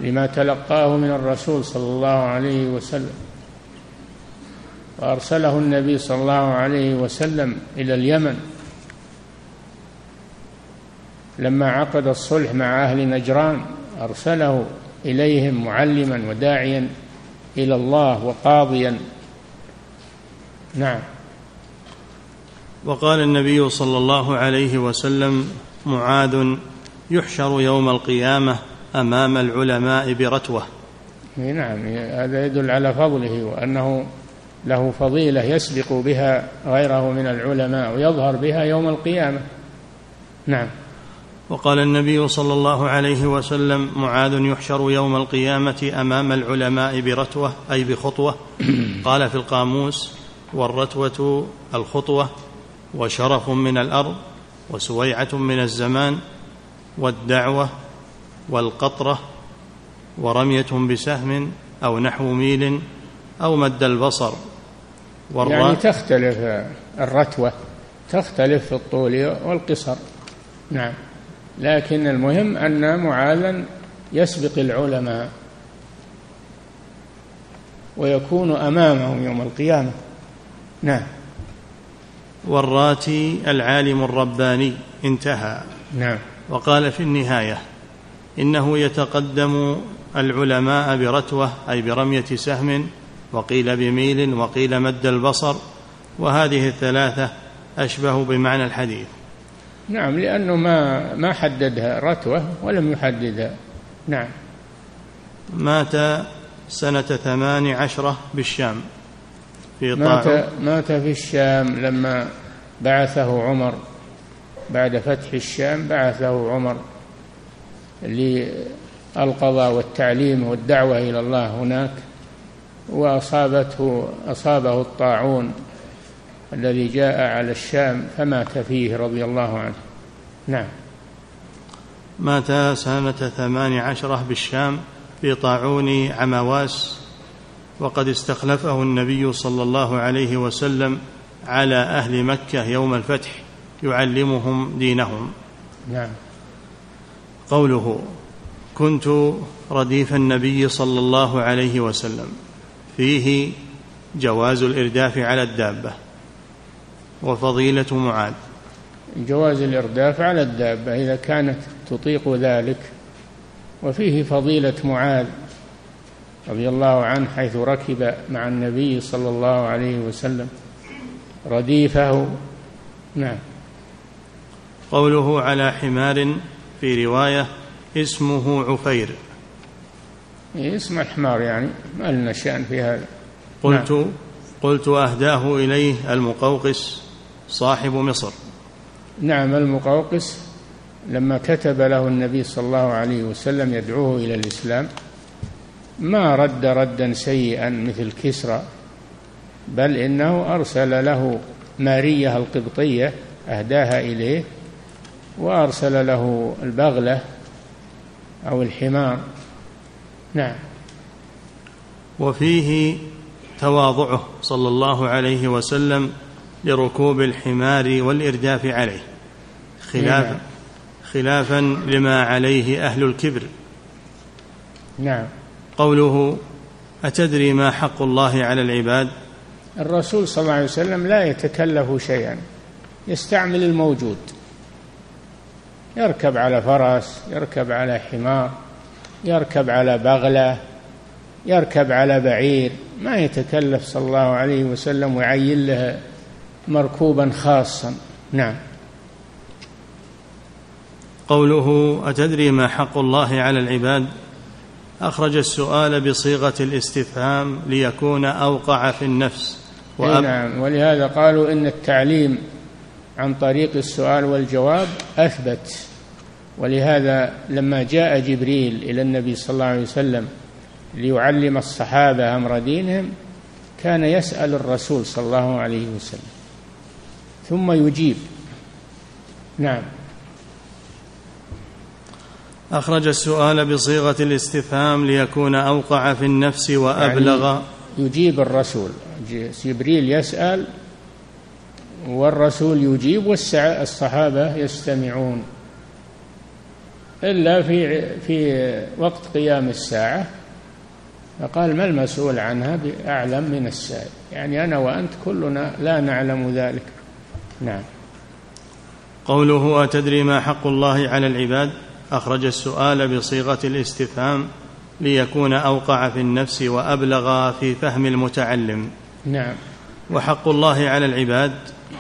لما تلقاه من الرسول صلى الله عليه وسلم. وأرسله النبي صلى الله عليه وسلم إلى اليمن. لما عقد الصلح مع أهل نجران أرسله إليهم معلما وداعيا إلى الله وقاضيا. نعم. وقال النبي صلى الله عليه وسلم معاذ يحشر يوم القيامة أمام العلماء برتوة. نعم هذا يدل على فضله وأنه له فضيلة يسبق بها غيره من العلماء ويظهر بها يوم القيامة. نعم. وقال النبي صلى الله عليه وسلم معاذ يحشر يوم القيامة أمام العلماء برتوة أي بخطوة. قال في القاموس والرتوة الخطوة وشرف من الأرض وسويعة من الزمان والدعوة والقطرة ورمية بسهم أو نحو ميل أو مد البصر. يعني تختلف الرتوة تختلف في الطول والقصر. نعم. لكن المهم أن معاذا يسبق العلماء ويكون أمامهم يوم القيامة. نعم. والراتي العالم الرباني انتهى. نعم. وقال في النهاية إنه يتقدم العلماء برتوة أي برمية سهم وقيل بميل وقيل مد البصر وهذه الثلاثة أشبه بمعنى الحديث. نعم لأنه ما ما حددها رتوة ولم يحددها. نعم. مات سنة ثمان عشرة بالشام في مات مات في الشام لما بعثه عمر. بعد فتح الشام بعثه عمر للقضاء والتعليم والدعوة إلى الله هناك وأصابته أصابه الطاعون. الذي جاء على الشام فمات فيه رضي الله عنه. نعم. مات سنة ثمان عشرة بالشام في طاعون عمواس وقد استخلفه النبي صلى الله عليه وسلم على أهل مكة يوم الفتح يعلمهم دينهم. نعم. قوله كنت رديف النبي صلى الله عليه وسلم فيه جواز الإرداف على الدابة. وفضيلة معاذ. جواز الإرداف على الدابة إذا كانت تطيق ذلك. وفيه فضيلة معاذ رضي الله عنه حيث ركب مع النبي صلى الله عليه وسلم رديفه. نعم. قوله على حمار في رواية اسمه عفير. اسم الحمار يعني ما لنا شأن في هذا. قلت نعم. قلت أهداه إليه المقوقس. صاحب مصر. نعم المقوقس لما كتب له النبي صلى الله عليه وسلم يدعوه إلى الإسلام ما رد ردا سيئا مثل كسرى بل إنه أرسل له مارية القبطية أهداها إليه وأرسل له البغلة أو الحمار. نعم. وفيه تواضعه صلى الله عليه وسلم لركوب الحمار والإرداف عليه خلاف نعم. خلافا لما عليه أهل الكبر. نعم. قوله أتدري ما حق الله على العباد؟ الرسول صلى الله عليه وسلم لا يتكلف شيئا يستعمل الموجود. يركب على فرس يركب على حمار يركب على بغلة يركب على بعير ما يتكلف صلى الله عليه وسلم ويعين له مركوبا خاصا. نعم. قوله أتدري ما حق الله على العباد؟ أخرج السؤال بصيغة الاستفهام ليكون أوقع في النفس. وأب... نعم. ولهذا قالوا إن التعليم عن طريق السؤال والجواب أثبت. ولهذا لما جاء جبريل إلى النبي صلى الله عليه وسلم ليعلم الصحابة أمر دينهم كان يسأل الرسول صلى الله عليه وسلم. ثم يجيب. نعم. أخرج السؤال بصيغة الاستفهام ليكون أوقع في النفس وأبلغ. يعني يجيب الرسول. جبريل يسأل والرسول يجيب والصحابة يستمعون. إلا في في وقت قيام الساعة فقال ما المسؤول عنها؟ بأعلم من السائل. يعني أنا وأنت كلنا لا نعلم ذلك. نعم. قوله أتدري ما حق الله على العباد؟ أخرج السؤال بصيغة الاستفهام ليكون أوقع في النفس وأبلغ في فهم المتعلم. نعم. وحق الله على العباد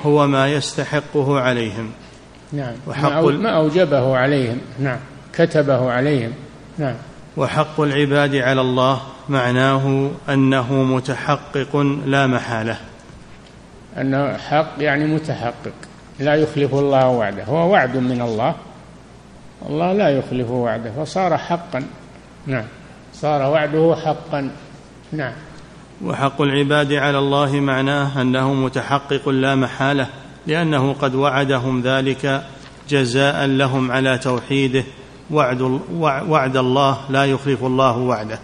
هو ما يستحقه عليهم. نعم. وحق ما أوجبه عليهم. نعم. كتبه عليهم. نعم. وحق العباد على الله معناه أنه متحقق لا محالة. انه حق يعني متحقق لا يخلف الله وعده هو وعد من الله الله لا يخلف وعده فصار حقا. نعم صار وعده حقا. نعم. وحق العباد على الله معناه أنه متحقق لا محالة لأنه قد وعدهم ذلك جزاء لهم على توحيده. وعد, وعد الله لا يخلف الله وعده.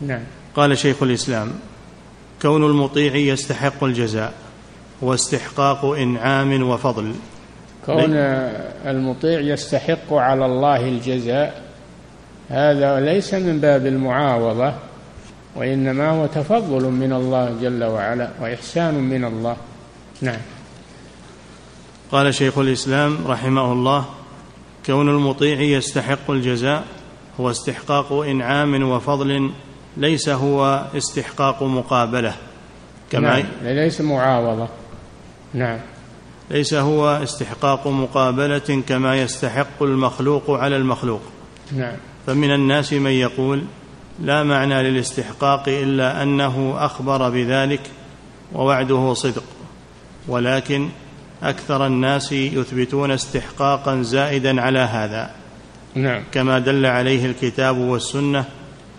نعم. قال شيخ الإسلام كون المطيع يستحق الجزاء هو استحقاق إنعام وفضل. كون المطيع يستحق على الله الجزاء هذا ليس من باب المعاوضة وإنما هو تفضل من الله جل وعلا وإحسان من الله. نعم. قال شيخ الإسلام رحمه الله كون المطيع يستحق الجزاء هو استحقاق إنعام وفضل ليس هو استحقاق مقابلة. كما نعم ليس معاوضة. نعم. ليس هو استحقاق مقابلة كما يستحق المخلوق على المخلوق. نعم. فمن الناس من يقول لا معنى للاستحقاق إلا أنه أخبر بذلك ووعده صدق. ولكن أكثر الناس يثبتون استحقاقا زائدا على هذا. نعم. كما دل عليه الكتاب والسنة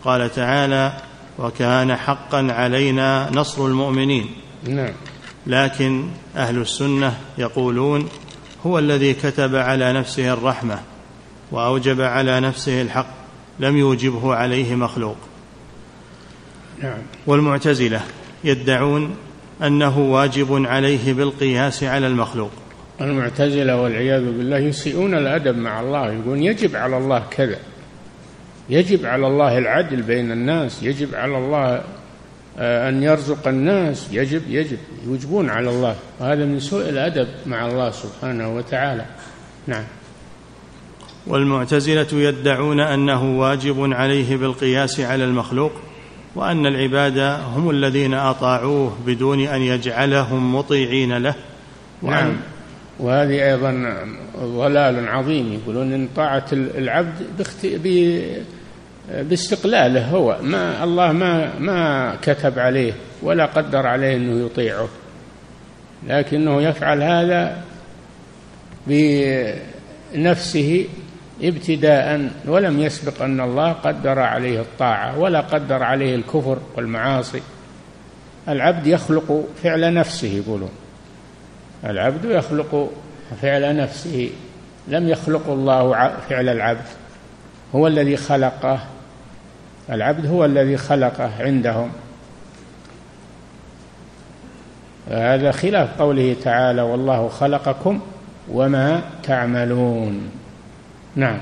قال تعالى وكان حقا علينا نصر المؤمنين. نعم. لكن أهل السنة يقولون هو الذي كتب على نفسه الرحمة وأوجب على نفسه الحق لم يوجبه عليه مخلوق. نعم. والمعتزلة يدعون أنه واجب عليه بالقياس على المخلوق. المعتزلة والعياذ بالله يسيئون الأدب مع الله يقولون يجب على الله كذا. يجب على الله العدل بين الناس يجب على الله آه، أن يرزق الناس يجب يجب يوجبون على الله. وهذا من سوء الأدب مع الله سبحانه وتعالى. نعم. والمعتزلة يدعون أنه واجب عليه بالقياس على المخلوق وأن العباد هم الذين أطاعوه بدون أن يجعلهم مطيعين له. نعم. وهذه أيضا ضلال عظيم يقولون إن طاعة العبد باستقلاله هو. ما الله ما ما كتب عليه ولا قدر عليه إنه يطيعه. لكنه يفعل هذا بنفسه ابتداء ولم يسبق أن الله قدر عليه الطاعة ولا قدر عليه الكفر والمعاصي. العبد يخلق فعل نفسه يقولون. العبد يخلق فعل نفسه. لم يخلق الله فعل العبد. هو الذي خلقه. العبد هو الذي خلقه عندهم. هذا خلاف قوله تعالى والله خلقكم وما تعملون. نعم.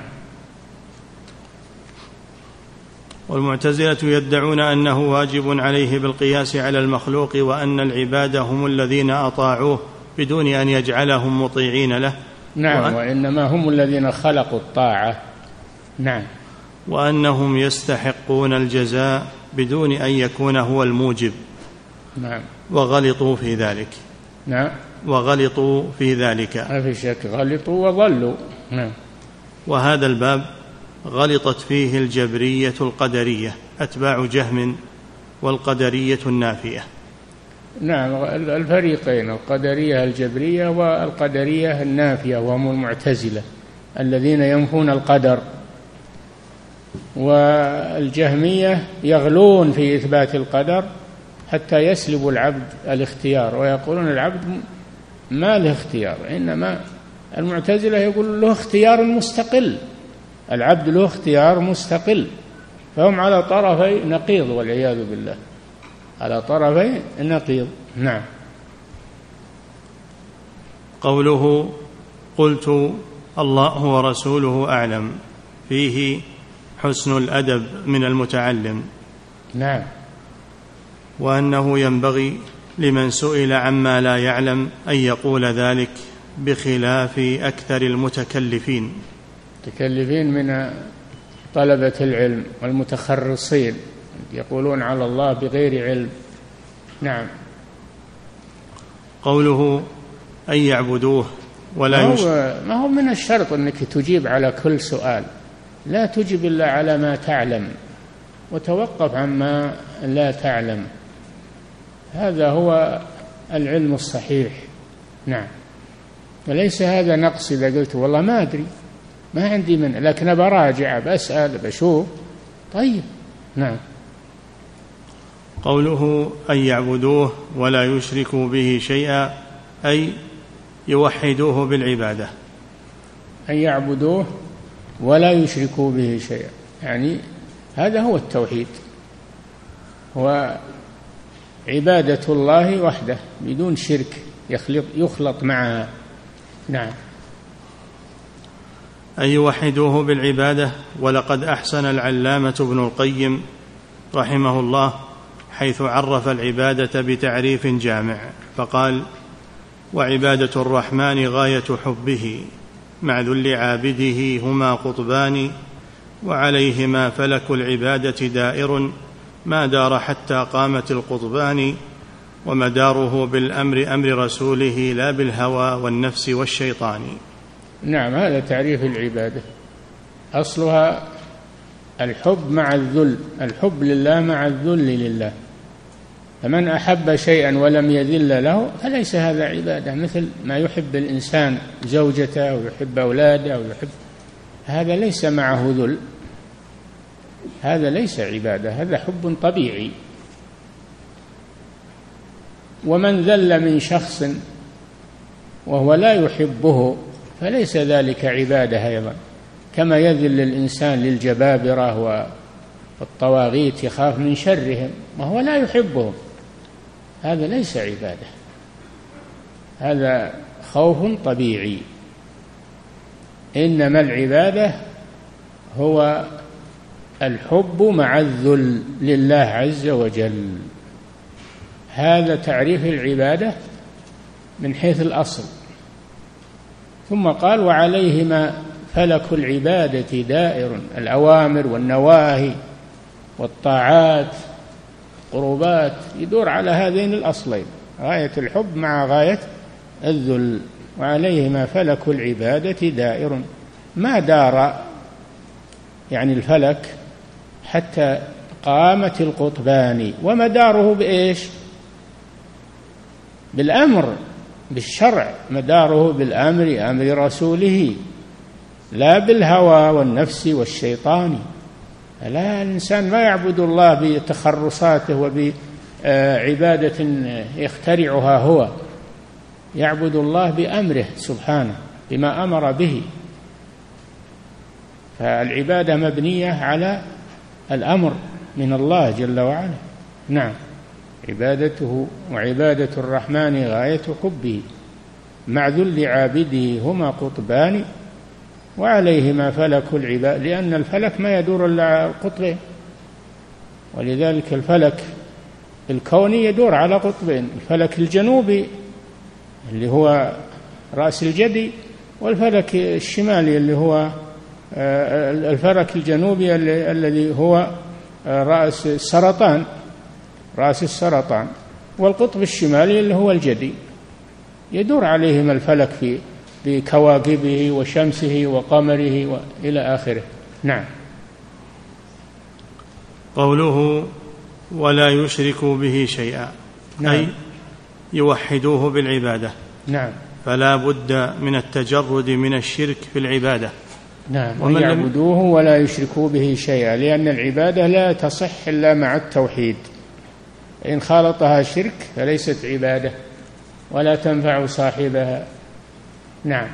والمعتزلة يدعون أنه واجب عليه بالقياس على المخلوق وأن العباد هم الذين أطاعوه بدون أن يجعلهم مطيعين له. نعم وأن وإنما هم الذين خلقوا الطاعة. نعم. وأنهم يستحقون الجزاء بدون أن يكون هو الموجب. نعم. وغلطوا في ذلك. نعم. وغلطوا في ذلك. ما في شك. غلطوا وضلوا. نعم. وهذا الباب غلطت فيه الجبرية القدرية أتباع جهم والقدرية النافية. نعم. الفريقين القدرية الجبرية والقدرية النافية وهم المعتزلة الذين ينفون القدر. والجهمية يغلون في إثبات القدر حتى يسلب العبد الاختيار ويقولون العبد ما له اختيار إنما المعتزلة يقول له اختيار مستقل العبد له اختيار مستقل فهم على طرفي نقيض والعياذ بالله على طرفي نقيض نعم. قوله قلت الله ورسوله أعلم فيه حسن الأدب من المتعلم. نعم. وأنه ينبغي لمن سئل عما لا يعلم أن يقول ذلك بخلاف أكثر المتكلفين. المتكلفين من طلبة العلم والمتخرصين يقولون على الله بغير علم. نعم. قوله أن يعبدوه ولا ما هو, ما هو من الشرط أنك تجيب على كل سؤال. لا تجب إلا على ما تعلم وتوقف عما لا تعلم. هذا هو العلم الصحيح. نعم. وليس هذا نقص إذا قلت والله ما أدري ما عندي من لكن براجع بسأل بشوف طيب. نعم. قوله أن يعبدوه ولا يشركوا به شيئا أي يوحدوه بالعبادة. أن يعبدوه ولا يشركوا به شيئا. يعني هذا هو التوحيد. هو عبادة الله وحده بدون شرك يخلط, يخلط معها. نعم. أن يوحدوه بالعبادة ولقد أحسن العلامة ابن القيم رحمه الله حيث عرف العبادة بتعريف جامع فقال وعبادة الرحمن غاية حبه. مع ذل عابده هما قطبان وعليهما فلك العبادة دائر ما دار حتى قامت القطبان ومداره بالأمر أمر رسوله لا بالهوى والنفس والشيطان. نعم هذا تعريف العبادة. أصلها الحب مع الذل الحب لله مع الذل لله. فمن أحب شيئا ولم يذل له فليس هذا عبادة مثل ما يحب الإنسان زوجته ويحب أولاده ويحب هذا ليس معه ذل هذا ليس عبادة هذا حب طبيعي. ومن ذل من شخص وهو لا يحبه فليس ذلك عبادة أيضا. كما يذل الإنسان للجبابرة والطواغيت يخاف من شرهم وهو لا يحبهم. هذا ليس عبادة. هذا خوف طبيعي. إنما العبادة هو الحب مع الذل لله عز وجل. هذا تعريف العبادة من حيث الأصل. ثم قال وعليهما فلك العبادة دائر الأوامر والنواهي والطاعات قربات يدور على هذين الأصلين غاية الحب مع غاية الذل وعليهما فلك العبادة دائر. ما دار يعني الفلك حتى قامت القطبان ومداره بإيش؟ بالأمر بالشرع. مداره بالأمر أمر رسوله لا بالهوى والنفس والشيطان. لا الإنسان ما يعبد الله بتخرصاته وبعبادة يخترعها هو. يعبد الله بأمره سبحانه بما أمر به. فالعبادة مبنية على الأمر من الله جل وعلا. نعم. عبادته وعبادة الرحمن غاية حبه مع ذل عابده هما قطبان وعليهما فلك العباد لأن الفلك ما يدور إلا على القطبين ولذلك الفلك الكوني يدور على قطبين الفلك الجنوبي اللي هو رأس الجدي والفلك الشمالي اللي هو آه، الفلك الجنوبي الذي هو آه، رأس السرطان رأس السرطان. والقطب الشمالي اللي هو الجدي. يدور عليهم الفلك في بكواكبه وشمسه وقمره وإلى آخره. نعم. قوله ولا يشركوا به شيئا. نعم. أي يوحدوه بالعبادة. نعم. فلا بد من التجرد من الشرك في العبادة. نعم. ومن يعبدوه ولا يشركوا به شيئا لأن العبادة لا تصح إلا مع التوحيد. إن خالطها شرك فليست عبادة ولا تنفع صاحبها. نعم.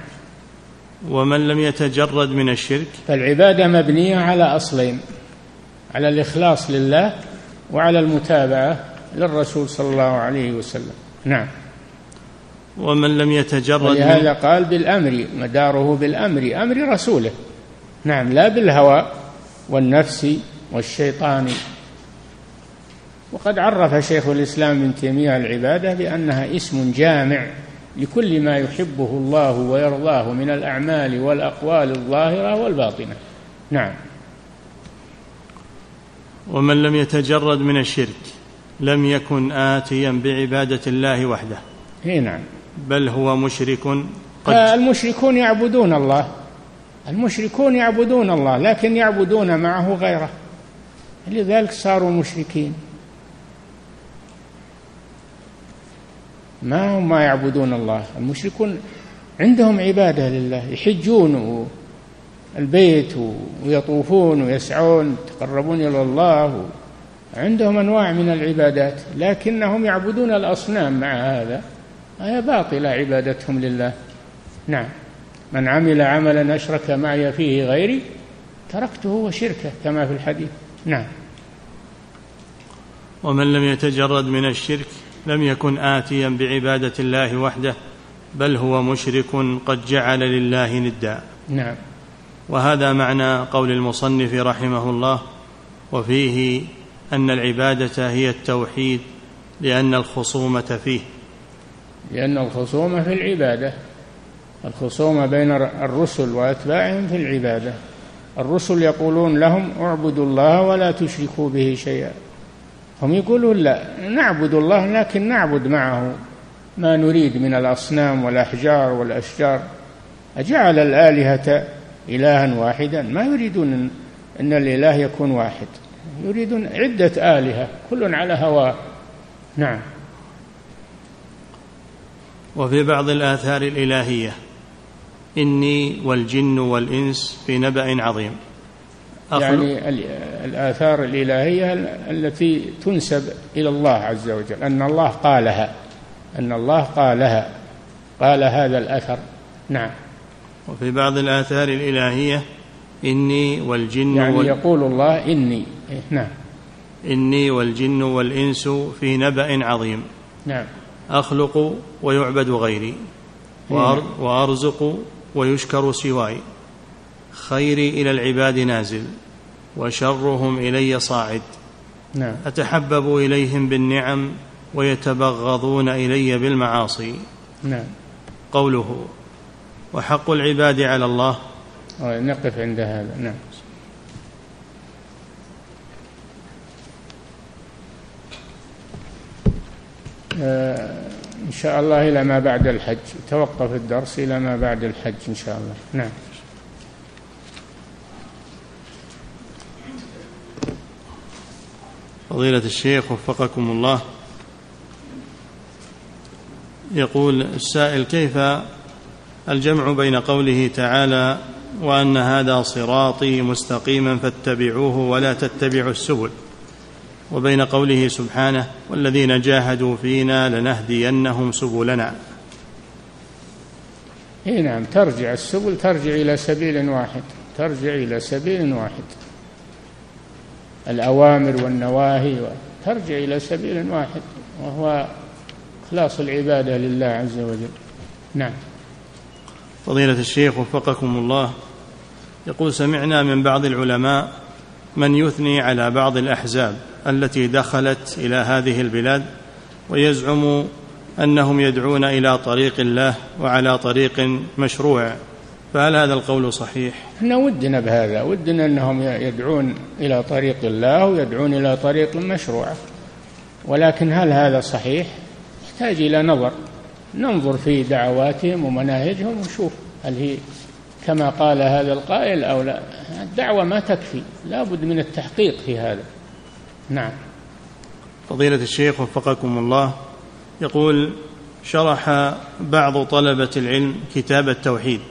ومن لم يتجرد من الشرك فالعبادة مبنية على أصلين على الإخلاص لله وعلى المتابعة للرسول صلى الله عليه وسلم. نعم. ومن لم يتجرد ولهذا قال بالأمر مداره بالأمر أمر رسوله. نعم لا بالهوى والنفس والشيطان. وقد عرف شيخ الإسلام ابن تيمية العبادة بأنها اسم جامع. لكل ما يحبه الله ويرضاه من الأعمال والأقوال الظاهرة والباطنة. نعم. ومن لم يتجرد من الشرك لم يكن آتيا بعبادة الله وحده. إي نعم. بل هو مشرك قد المشركون يعبدون الله. المشركون يعبدون الله لكن يعبدون معه غيره. لذلك صاروا مشركين. ما هم ما يعبدون الله. المشركون عندهم عبادة لله يحجون البيت ويطوفون ويسعون يتقربون إلى الله. عندهم أنواع من العبادات لكنهم يعبدون الأصنام مع هذا. هي باطلة عبادتهم لله. نعم. من عمل عملا أشرك معي فيه غيري تركته وشركه كما في الحديث. نعم. ومن لم يتجرد من الشرك لم يكن آتيا بعبادة الله وحده بل هو مشرك قد جعل لله ندا. نعم. وهذا معنى قول المصنف رحمه الله وفيه أن العبادة هي التوحيد لأن الخصومة فيه. لأن الخصومة في العبادة. الخصومة بين الرسل وأتباعهم في العبادة. الرسل يقولون لهم اعبدوا الله ولا تشركوا به شيئا. هم يقولون لا نعبد الله لكن نعبد معه. ما نريد من الأصنام والأحجار والأشجار. أجعل الآلهة إلها واحدا. ما يريدون أن الإله يكون واحد. يريدون عدة آلهة كل على هواه. نعم. وفي بعض الآثار الإلهية إني والجن والإنس في نبأ عظيم. يعني الآثار الإلهية التي تنسب إلى الله عز وجل. أن الله قالها. أن الله قالها. قال هذا الأثر. نعم. وفي بعض الآثار الإلهية إني والجن يعني وال... يقول الله إني. إيه، نعم. إني والجن والإنس في نبأ عظيم. نعم. أخلق ويعبد غيري. نعم. وأرزق ويشكر سواي. خيري إلى العباد نازل وشرهم إلي صاعد. نعم. أتحبب إليهم بالنعم ويتبغضون إلي بالمعاصي. نعم. قوله وحق العباد على الله. نقف عند هذا. نعم. آه إن شاء الله إلى ما بعد الحج. توقف الدرس إلى ما بعد الحج إن شاء الله. نعم. فضيلة الشيخ وفقكم الله. يقول السائل كيف الجمع بين قوله تعالى وأن هذا صراطي مستقيما فاتبعوه ولا تتبعوا السبل وبين قوله سبحانه والذين جاهدوا فينا لنهدينهم سبلنا؟ اي نعم ترجع السبل ترجع إلى سبيل واحد ترجع إلى سبيل واحد. الأوامر والنواهي ترجع إلى سبيل واحد وهو إخلاص العبادة لله عز وجل. نعم. فضيلة الشيخ وفقكم الله. يقول سمعنا من بعض العلماء من يثني على بعض الأحزاب التي دخلت إلى هذه البلاد ويزعم أنهم يدعون إلى طريق الله وعلى طريق مشروع. فهل هذا القول صحيح؟ إحنا ودنا بهذا ودنا أنهم يدعون إلى طريق الله ويدعون إلى طريق مشروع. ولكن هل هذا صحيح؟ يحتاج إلى نظر. ننظر في دعواتهم ومناهجهم ونشوف هل هي كما قال هذا القائل أو لا. الدعوة ما تكفي لا بد من التحقيق في هذا. نعم. فضيلة الشيخ وفقكم الله يقول شرح بعض طلبة العلم كتاب التوحيد.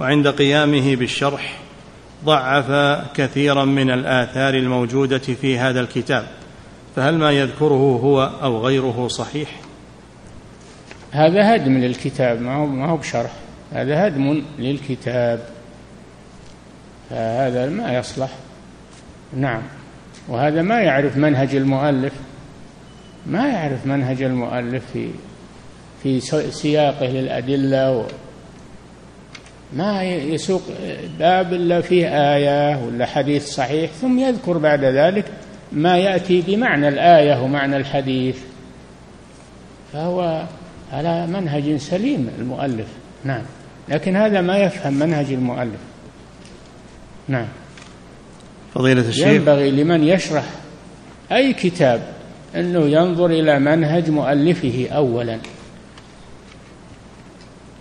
وعند قيامه بالشرح ضعف كثيرا من الآثار الموجودة في هذا الكتاب فهل ما يذكره هو أو غيره صحيح؟ هذا هدم للكتاب ما هو ما هو بشرح هذا هدم للكتاب. فهذا ما يصلح. نعم. وهذا ما يعرف منهج المؤلف ما يعرف منهج المؤلف في في سياقه للأدلة ما يسوق باب إلا فيه آية ولا حديث صحيح ثم يذكر بعد ذلك ما يأتي بمعنى الآية ومعنى الحديث. فهو على منهج سليم المؤلف. نعم. لكن هذا ما يفهم منهج المؤلف. نعم. فضيلة الشيخ. ينبغي لمن يشرح أي كتاب أنه ينظر إلى منهج مؤلفه أولا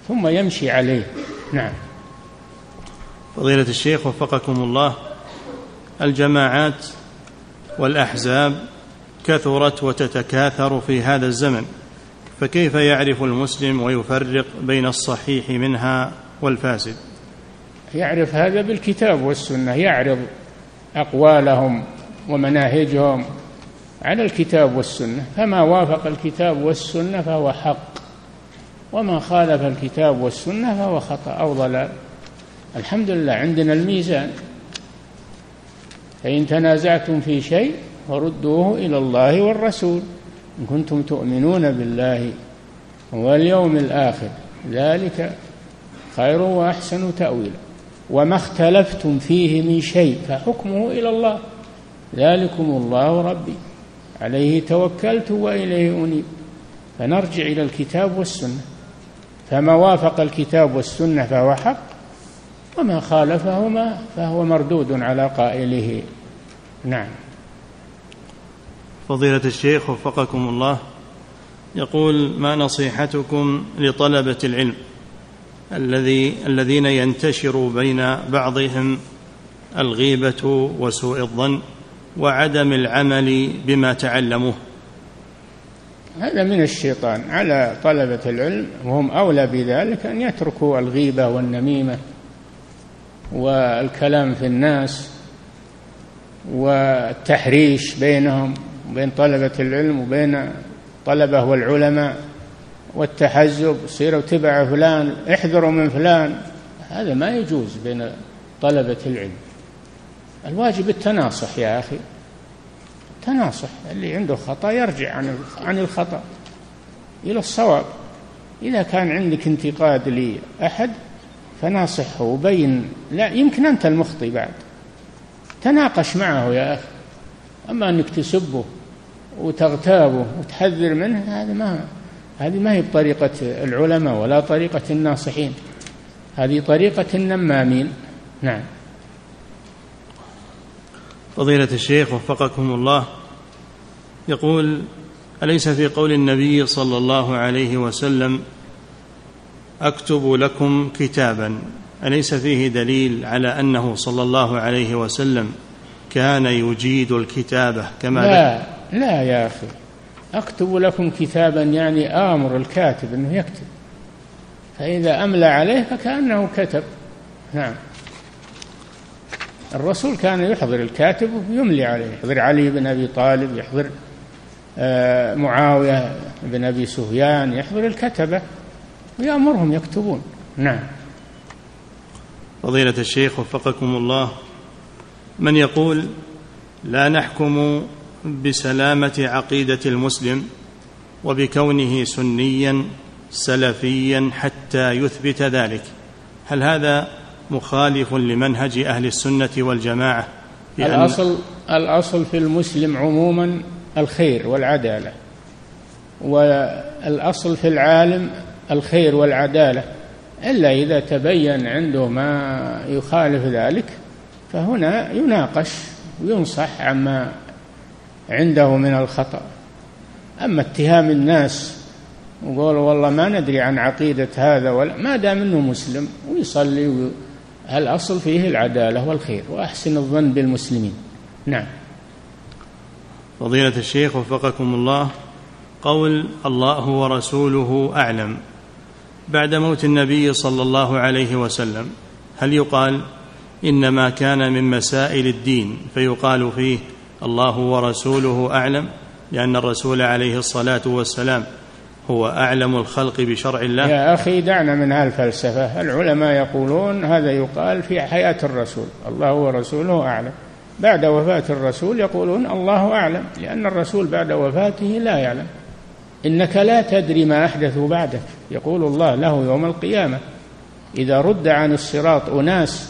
ثم يمشي عليه. نعم. فضيلة الشيخ وفقكم الله الجماعات والأحزاب كثرت وتتكاثر في هذا الزمن فكيف يعرف المسلم ويفرق بين الصحيح منها والفاسد؟ يعرف هذا بالكتاب والسنة يعرض أقوالهم ومناهجهم على الكتاب والسنة فما وافق الكتاب والسنة فهو حق. وما خالف الكتاب والسنة فهو خطأ أو ضلال. الحمد لله عندنا الميزان. فإن تنازعتم في شيء فردوه إلى الله والرسول. إن كنتم تؤمنون بالله واليوم الآخر ذلك خير وأحسن تأويلا. وما اختلفتم فيه من شيء فحكمه إلى الله. ذلكم الله ربي. عليه توكلت وإليه أنيب. فنرجع إلى الكتاب والسنة. فما وافق الكتاب والسنة فهو حق وما خالفهما فهو مردود على قائله. نعم. فضيلة الشيخ وفقكم الله يقول ما نصيحتكم لطلبة العلم الذي الذين ينتشر بين بعضهم الغيبة وسوء الظن وعدم العمل بما تعلموه؟ هذا من الشيطان. على طلبة العلم وهم أولى بذلك أن يتركوا الغيبة والنميمة والكلام في الناس والتحريش بينهم وبين طلبة العلم وبين طلبة والعلماء والتحزب. صيروا تبع فلان احذروا من فلان. هذا ما يجوز بين طلبة العلم. الواجب التناصح يا أخي. تناصح اللي عنده خطأ يرجع عن عن الخطأ إلى الصواب. إذا كان عندك انتقاد لأحد فناصحه وبين لا يمكن أنت المخطي بعد. تناقش معه يا أخي. أما أنك تسبه وتغتابه وتحذر منه هذا ما هذه ما هي بطريقة العلماء ولا طريقة الناصحين. هذه طريقة النمامين. نعم. فضيلة الشيخ وفقكم الله يقول أليس في قول النبي صلى الله عليه وسلم أكتب لكم كتابا؟ أليس فيه دليل على أنه صلى الله عليه وسلم كان يجيد الكتابة كما لا لا يا أخي. أكتب لكم كتابا يعني آمر الكاتب أنه يكتب. فإذا أملى عليه فكأنه كتب. نعم. الرسول كان يحضر الكاتب ويملي عليه. يحضر علي بن أبي طالب يحضر آه، معاوية بن أبي سفيان يحضر الكتبة. ويأمرهم يكتبون. نعم. فضيلة الشيخ وفقكم الله من يقول لا نحكم بسلامة عقيدة المسلم وبكونه سنيا سلفيا حتى يثبت ذلك. هل هذا مخالف لمنهج أهل السنة والجماعة الأصل الأصل في المسلم عموما الخير والعدالة والأصل في العالم الخير والعدالة. إلا إذا تبين عنده ما يخالف ذلك فهنا يناقش وينصح عما عنده من الخطأ. أما اتهام الناس وقول والله ما ندري عن عقيدة هذا ولا ما دام إنه مسلم ويصلي وي... الأصل فيه العدالة والخير وأحسن الظن بالمسلمين. نعم. فضيلة الشيخ وفقكم الله قول الله ورسوله أعلم. بعد موت النبي صلى الله عليه وسلم هل يقال إنما كان من مسائل الدين؟ فيقال فيه الله ورسوله أعلم لأن الرسول عليه الصلاة والسلام هو أعلم الخلق بشرع الله. يا أخي دعنا من هالفلسفه العلماء يقولون هذا يقال في حياة الرسول. الله ورسوله أعلم. بعد وفاة الرسول يقولون الله أعلم لأن الرسول بعد وفاته لا يعلم. إنك لا تدري ما احدثوا بعدك. يقول الله له يوم القيامة إذا رد عن الصراط أناس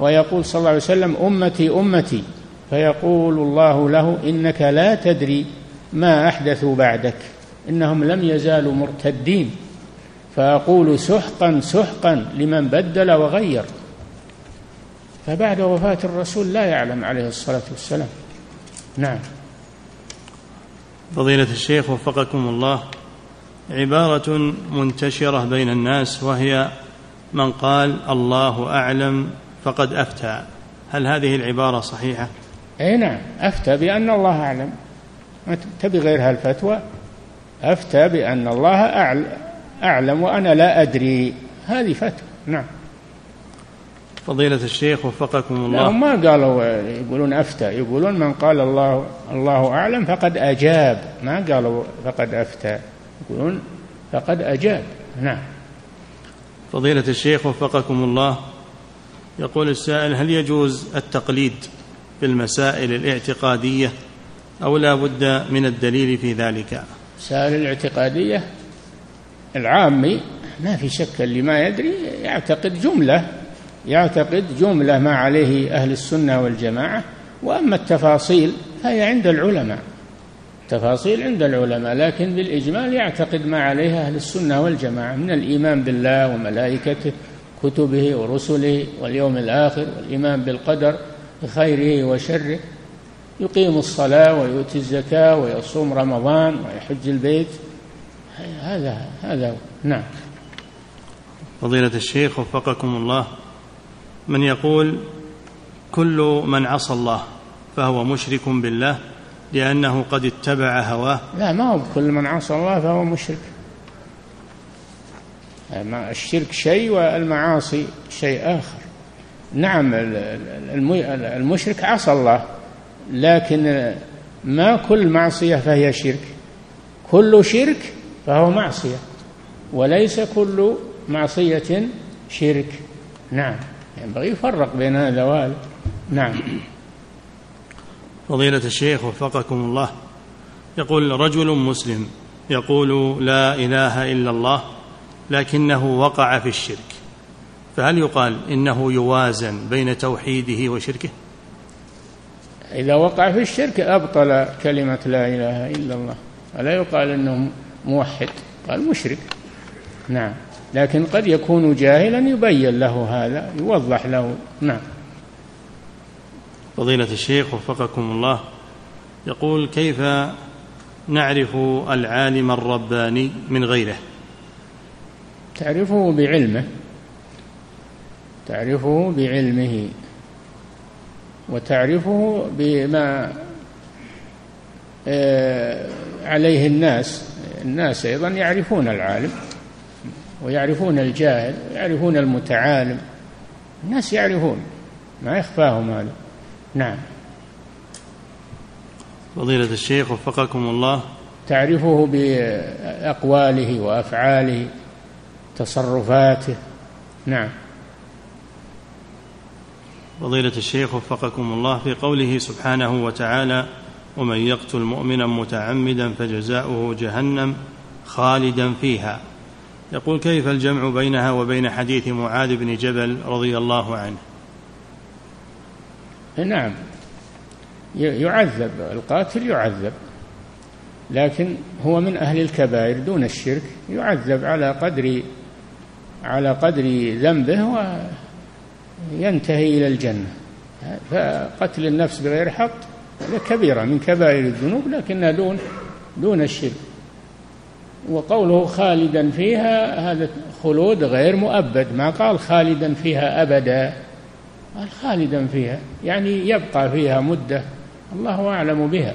ويقول صلى الله عليه وسلم أمتي أمتي. فيقول الله له إنك لا تدري ما احدثوا بعدك. إنهم لم يزالوا مرتدين. فأقول سحقا سحقا لمن بدل وغير. فبعد وفاة الرسول لا يعلم عليه الصلاة والسلام. نعم. فضيلة الشيخ وفقكم الله عبارة منتشرة بين الناس وهي من قال الله أعلم فقد أفتى. هل هذه العبارة صحيحة؟ أي نعم أفتى بأن الله أعلم. ما تبي غير هالفتوى أفتى بأن الله أعلم وأنا لا أدري. هذه فتوى. نعم. فضيلة الشيخ وفقكم الله. لا ما قالوا يقولون أفتى. يقولون من قال الله الله أعلم فقد أجاب. ما قالوا فقد أفتى. يقولون فقد أجاب. نعم. فضيلة الشيخ وفقكم الله. يقول السائل هل يجوز التقليد في المسائل الاعتقادية أو لا بد من الدليل في ذلك؟ مسائل الاعتقادية العامي ما في شك اللي ما يدري يعتقد جملة يعتقد جملة ما عليه أهل السنة والجماعة وأما التفاصيل فهي عند العلماء. تفاصيل عند العلماء لكن بالإجمال يعتقد ما عليه أهل السنة والجماعة من الإيمان بالله وملائكته كتبه ورسله واليوم الآخر والإيمان بالقدر خيره وشره. يقيم الصلاة ويؤتي الزكاة ويصوم رمضان ويحج البيت. هذا هذا نعم. فضيلة الشيخ وفقكم الله. من يقول كل من عصى الله فهو مشرك بالله لأنه قد اتبع هواه. لا ما هو كل من عصى الله فهو مشرك. الشرك شيء والمعاصي شيء آخر. نعم المشرك عصى الله. لكن ما كل معصية فهي شرك. كل شرك فهو معصية وليس كل معصية شرك. نعم. ينبغي يفرق بين هذا وهذا. نعم. فضيلة الشيخ وفقكم الله يقول رجل مسلم يقول لا إله إلا الله لكنه وقع في الشرك فهل يقال إنه يوازن بين توحيده وشركه؟ إذا وقع في الشرك أبطل كلمة لا إله إلا الله. فلا يقال إنه موحد؟ قال مشرك. نعم. لكن قد يكون جاهلا يبين له هذا يوضح له. نعم. فضيلة الشيخ وفقكم الله يقول كيف نعرف العالم الرباني من غيره؟ تعرفه بعلمه. تعرفه بعلمه. وتعرفه بما آه، عليه الناس. الناس أيضا يعرفون العالم ويعرفون الجاهل ويعرفون المتعالم. الناس يعرفون ما يخفاهم هذا. نعم. فضيلة الشيخ وفقكم الله. تعرفه بأقواله وأفعاله تصرفاته. نعم. فضيلة الشيخ وفقكم الله في قوله سبحانه وتعالى ومن يقتل مؤمنا متعمدا فجزاؤه جهنم خالدا فيها. يقول كيف الجمع بينها وبين حديث معاذ بن جبل رضي الله عنه؟ نعم. يعذب القاتل يعذب لكن هو من أهل الكبائر دون الشرك يعذب على قدر على قدر ذنبه وينتهي إلى الجنة. فقتل النفس بغير حق كبيرة من كبائر الذنوب لكنها دون دون الشرك. وقوله خالدا فيها هذا خلود غير مؤبد. ما قال خالدا فيها أبدا قال خالدا فيها يعني يبقى فيها مدة. الله أعلم بها.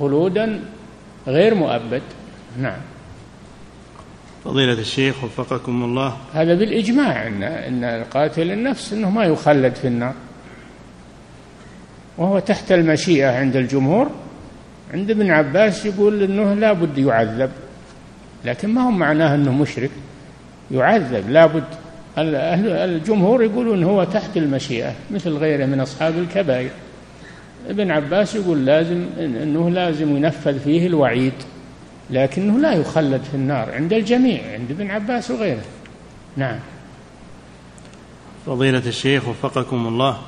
خلودا غير مؤبد. نعم. فضيلة الشيخ وفقكم الله. هذا بالإجماع إن إن القاتل النفس أنه ما يخلد في النار. وهو تحت المشيئة عند الجمهور. عند ابن عباس يقول أنه لا بد يعذب. لكن ما هو معناه أنه مشرك. يعذب. لا بد. الجمهور يقولون هو تحت المشيئة مثل غيره من أصحاب الكبائر. ابن عباس يقول لازم أنه لازم ينفذ فيه الوعيد. لكنه لا يخلد في النار عند الجميع عند ابن عباس وغيره. نعم. فضيلة الشيخ وفقكم الله.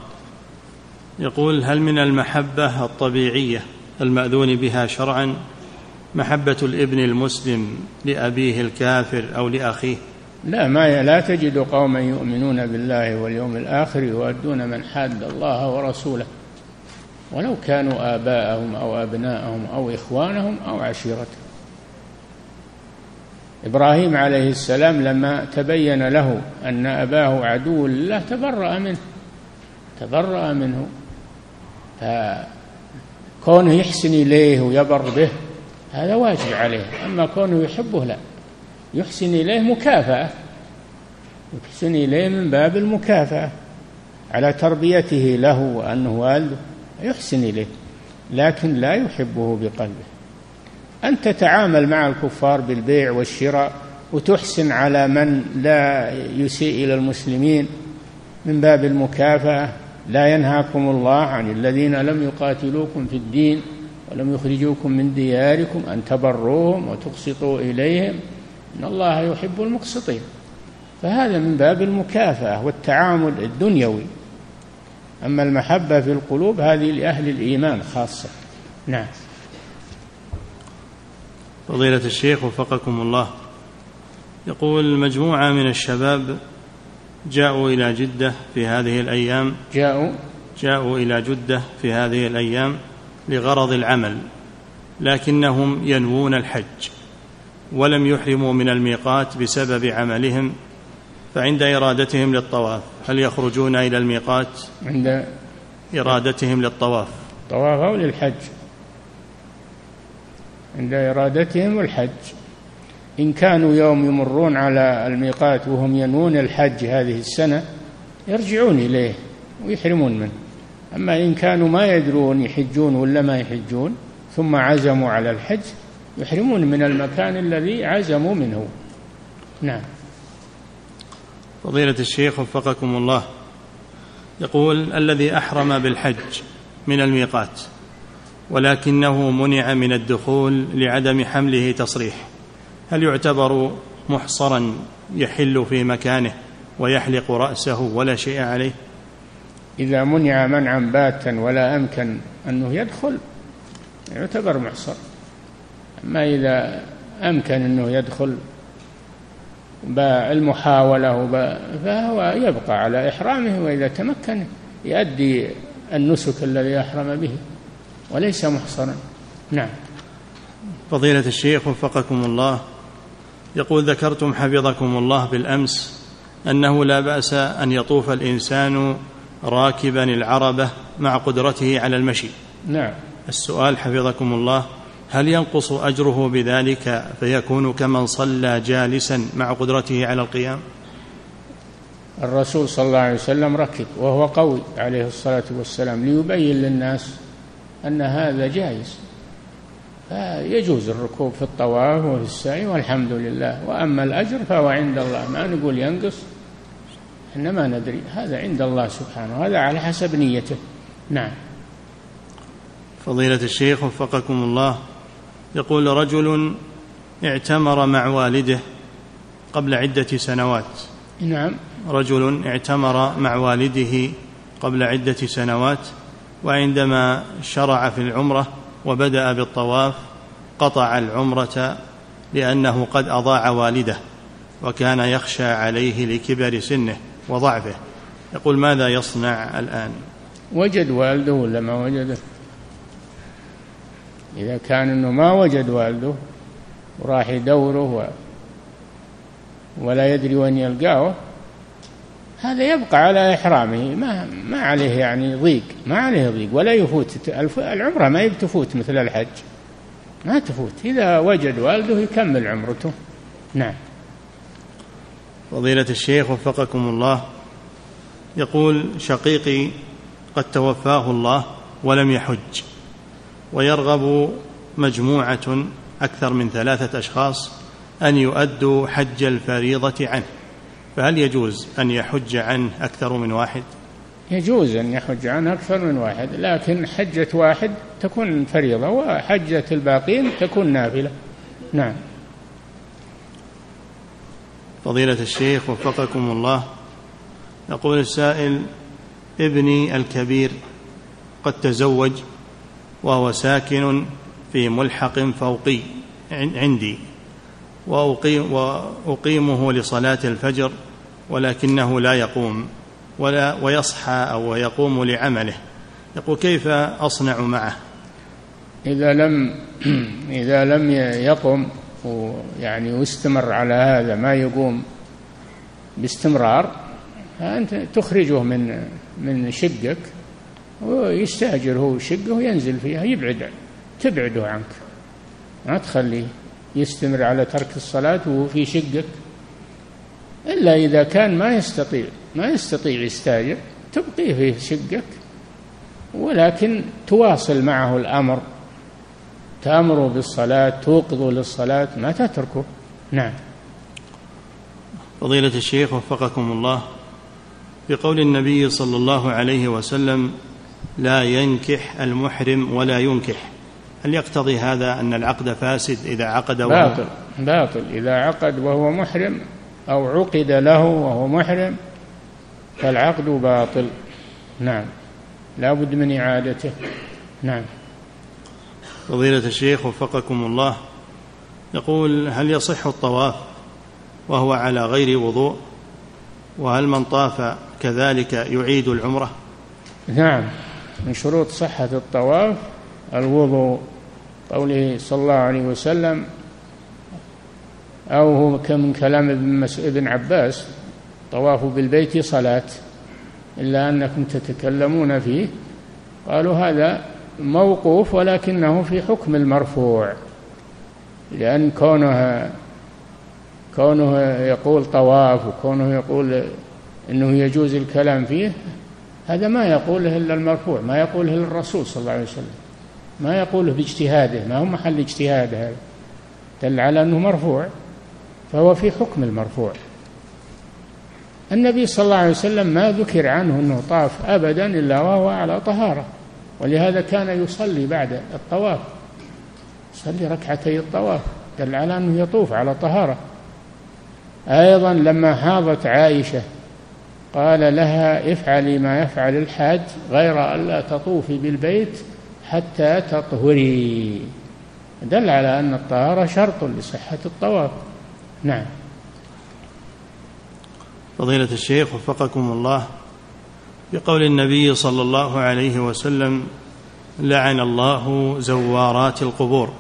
يقول هل من المحبة الطبيعية المأذون بها شرعا محبة الابن المسلم لأبيه الكافر أو لأخيه؟ لا ما لا تجد قوما يؤمنون بالله واليوم الآخر يؤدون من حاد الله ورسوله ولو كانوا آباءهم أو أبناءهم أو إخوانهم أو عشيرتهم. إبراهيم عليه السلام لما تبين له أن أباه عدو لله تبرأ منه تبرأ منه. فكونه يحسن إليه ويبر به هذا واجب عليه. أما كونه يحبه لا. يحسن إليه مكافأة. يحسن إليه من باب المكافأة على تربيته له وأنه والده يحسن إليه لكن لا يحبه بقلبه. أن تتعامل مع الكفار بالبيع والشراء وتحسن على من لا يسيء إلى المسلمين من باب المكافأة. لا ينهاكم الله عن الذين لم يقاتلوكم في الدين ولم يخرجوكم من دياركم أن تبروهم وتقسطوا إليهم. إن الله يحب المقسطين. فهذا من باب المكافأة والتعامل الدنيوي. أما المحبة في القلوب هذه لأهل الإيمان خاصة. نعم. فضيلة الشيخ وفقكم الله. يقول مجموعة من الشباب جاءوا إلى جدة في هذه الأيام. جاءوا. جاءوا إلى جدة في هذه الأيام لغرض العمل لكنهم ينوون الحج ولم يحرموا من الميقات بسبب عملهم فعند إرادتهم للطواف هل يخرجون إلى الميقات؟ عند إرادتهم للطواف. طواف أو للحج؟ عند إرادتهم الحج. إن كانوا يوم يمرون على الميقات وهم ينوون الحج هذه السنة يرجعون إليه ويحرمون منه. أما إن كانوا ما يدرون يحجون ولا ما يحجون ثم عزموا على الحج يحرمون من المكان الذي عزموا منه. نعم. فضيلة الشيخ وفقكم الله يقول الذي أحرم بالحج من الميقات. ولكنه منع من الدخول لعدم حمله تصريح. هل يعتبر محصرا يحل في مكانه ويحلق رأسه ولا شيء عليه؟ إذا منع منعا باتا ولا أمكن أنه يدخل يعتبر محصر. أما إذا أمكن أنه يدخل بالمحاولة فهو يبقى على إحرامه وإذا تمكن يؤدي النسك الذي أحرم به. وليس محصرا نعم. فضيلة الشيخ وفقكم الله يقول ذكرتم حفظكم الله بالأمس أنه لا بأس أن يطوف الإنسان راكبا العربة مع قدرته على المشي. نعم. السؤال حفظكم الله هل ينقص أجره بذلك فيكون كمن صلى جالسا مع قدرته على القيام؟ الرسول صلى الله عليه وسلم ركب وهو قوي عليه الصلاة والسلام ليبين للناس أن هذا جائز. فيجوز الركوب في الطواف وفي السعي والحمد لله. وأما الأجر فهو عند الله. ما نقول ينقص إحنا ما ندري. هذا عند الله سبحانه. هذا على حسب نيته. نعم. فضيلة الشيخ وفقكم الله. يقول رجل اعتمر مع والده قبل عدة سنوات. نعم. رجل اعتمر مع والده قبل عدة سنوات. وعندما شرع في العمرة وبدأ بالطواف قطع العمرة لأنه قد أضاع والده وكان يخشى عليه لكبر سنه وضعفه. يقول ماذا يصنع الآن؟ وجد والده ولا ما وجده؟ إذا كان أنه ما وجد والده وراح يدوره ولا يدري وين يلقاه. هذا يبقى على إحرامه. ما ما عليه يعني ضيق. ما عليه ضيق. ولا يفوت. العمرة ما تفوت مثل الحج. ما تفوت. إذا وجد والده يكمل عمرته. نعم. فضيلة الشيخ وفقكم الله. يقول شقيقي قد توفاه الله ولم يحج. ويرغب مجموعة أكثر من ثلاثة أشخاص أن يؤدوا حج الفريضة عنه. فهل يجوز أن يحج عنه أكثر من واحد؟ يجوز أن يحج عنه أكثر من واحد لكن حجة واحد تكون فريضة وحجة الباقين تكون نافلة. نعم. فضيلة الشيخ وفقكم الله يقول السائل ابني الكبير قد تزوج وهو ساكن في ملحق فوقي عندي. وأقيم وأقيمه لصلاة الفجر ولكنه لا يقوم ولا ويصحى أو يقوم لعمله. يقول كيف أصنع معه؟ إذا لم إذا لم يقم ويعني ويستمر على هذا ما يقوم باستمرار فأنت تخرجه من من شقك ويستأجر هو شقه وينزل فيها يبعد تبعده عنك. ما تخليه. يستمر على ترك الصلاة وهو في شقك. إلا إذا كان ما يستطيع ما يستطيع يستاجر تبقيه في شقك. ولكن تواصل معه الأمر. تأمره بالصلاة توقظه للصلاة ما تتركه. نعم. فضيلة الشيخ وفقكم الله. بقول النبي صلى الله عليه وسلم لا ينكح المحرم ولا ينكح. هل يقتضي هذا أن العقد فاسد إذا عقد وهو باطل باطل. إذا عقد وهو محرم أو عقد له وهو محرم فالعقد باطل. نعم. لا بد من إعادته. نعم. فضيلة الشيخ وفقكم الله يقول هل يصح الطواف وهو على غير وضوء؟ وهل من طاف كذلك يعيد العمرة؟ نعم. من شروط صحة الطواف الوضوء قوله صلى الله عليه وسلم أو هو من كلام ابن, ابن عباس طواف بالبيت صلاة إلا أنكم تتكلمون فيه. قالوا هذا موقوف ولكنه في حكم المرفوع لأن كونه كونه يقول طواف وكونه يقول إنه يجوز الكلام فيه هذا ما يقوله إلا المرفوع ما يقوله الرسول صلى الله عليه وسلم. ما يقوله باجتهاده ما هو محل اجتهاد هذا. دل على أنه مرفوع فهو في حكم المرفوع. النبي صلى الله عليه وسلم ما ذكر عنه أنه طاف ابدا إلا وهو على طهارة ولهذا كان يصلي بعد الطواف. يصلي ركعتي الطواف دل على أنه يطوف على طهارة. أيضا لما حاضت عائشة قال لها افعلي ما يفعل الحاج غير الا تطوفي بالبيت حتى تطهري. دل على أن الطهارة شرط لصحة الطواف. نعم. فضيلة الشيخ وفقكم الله بقول النبي صلى الله عليه وسلم لعن الله زوارات القبور.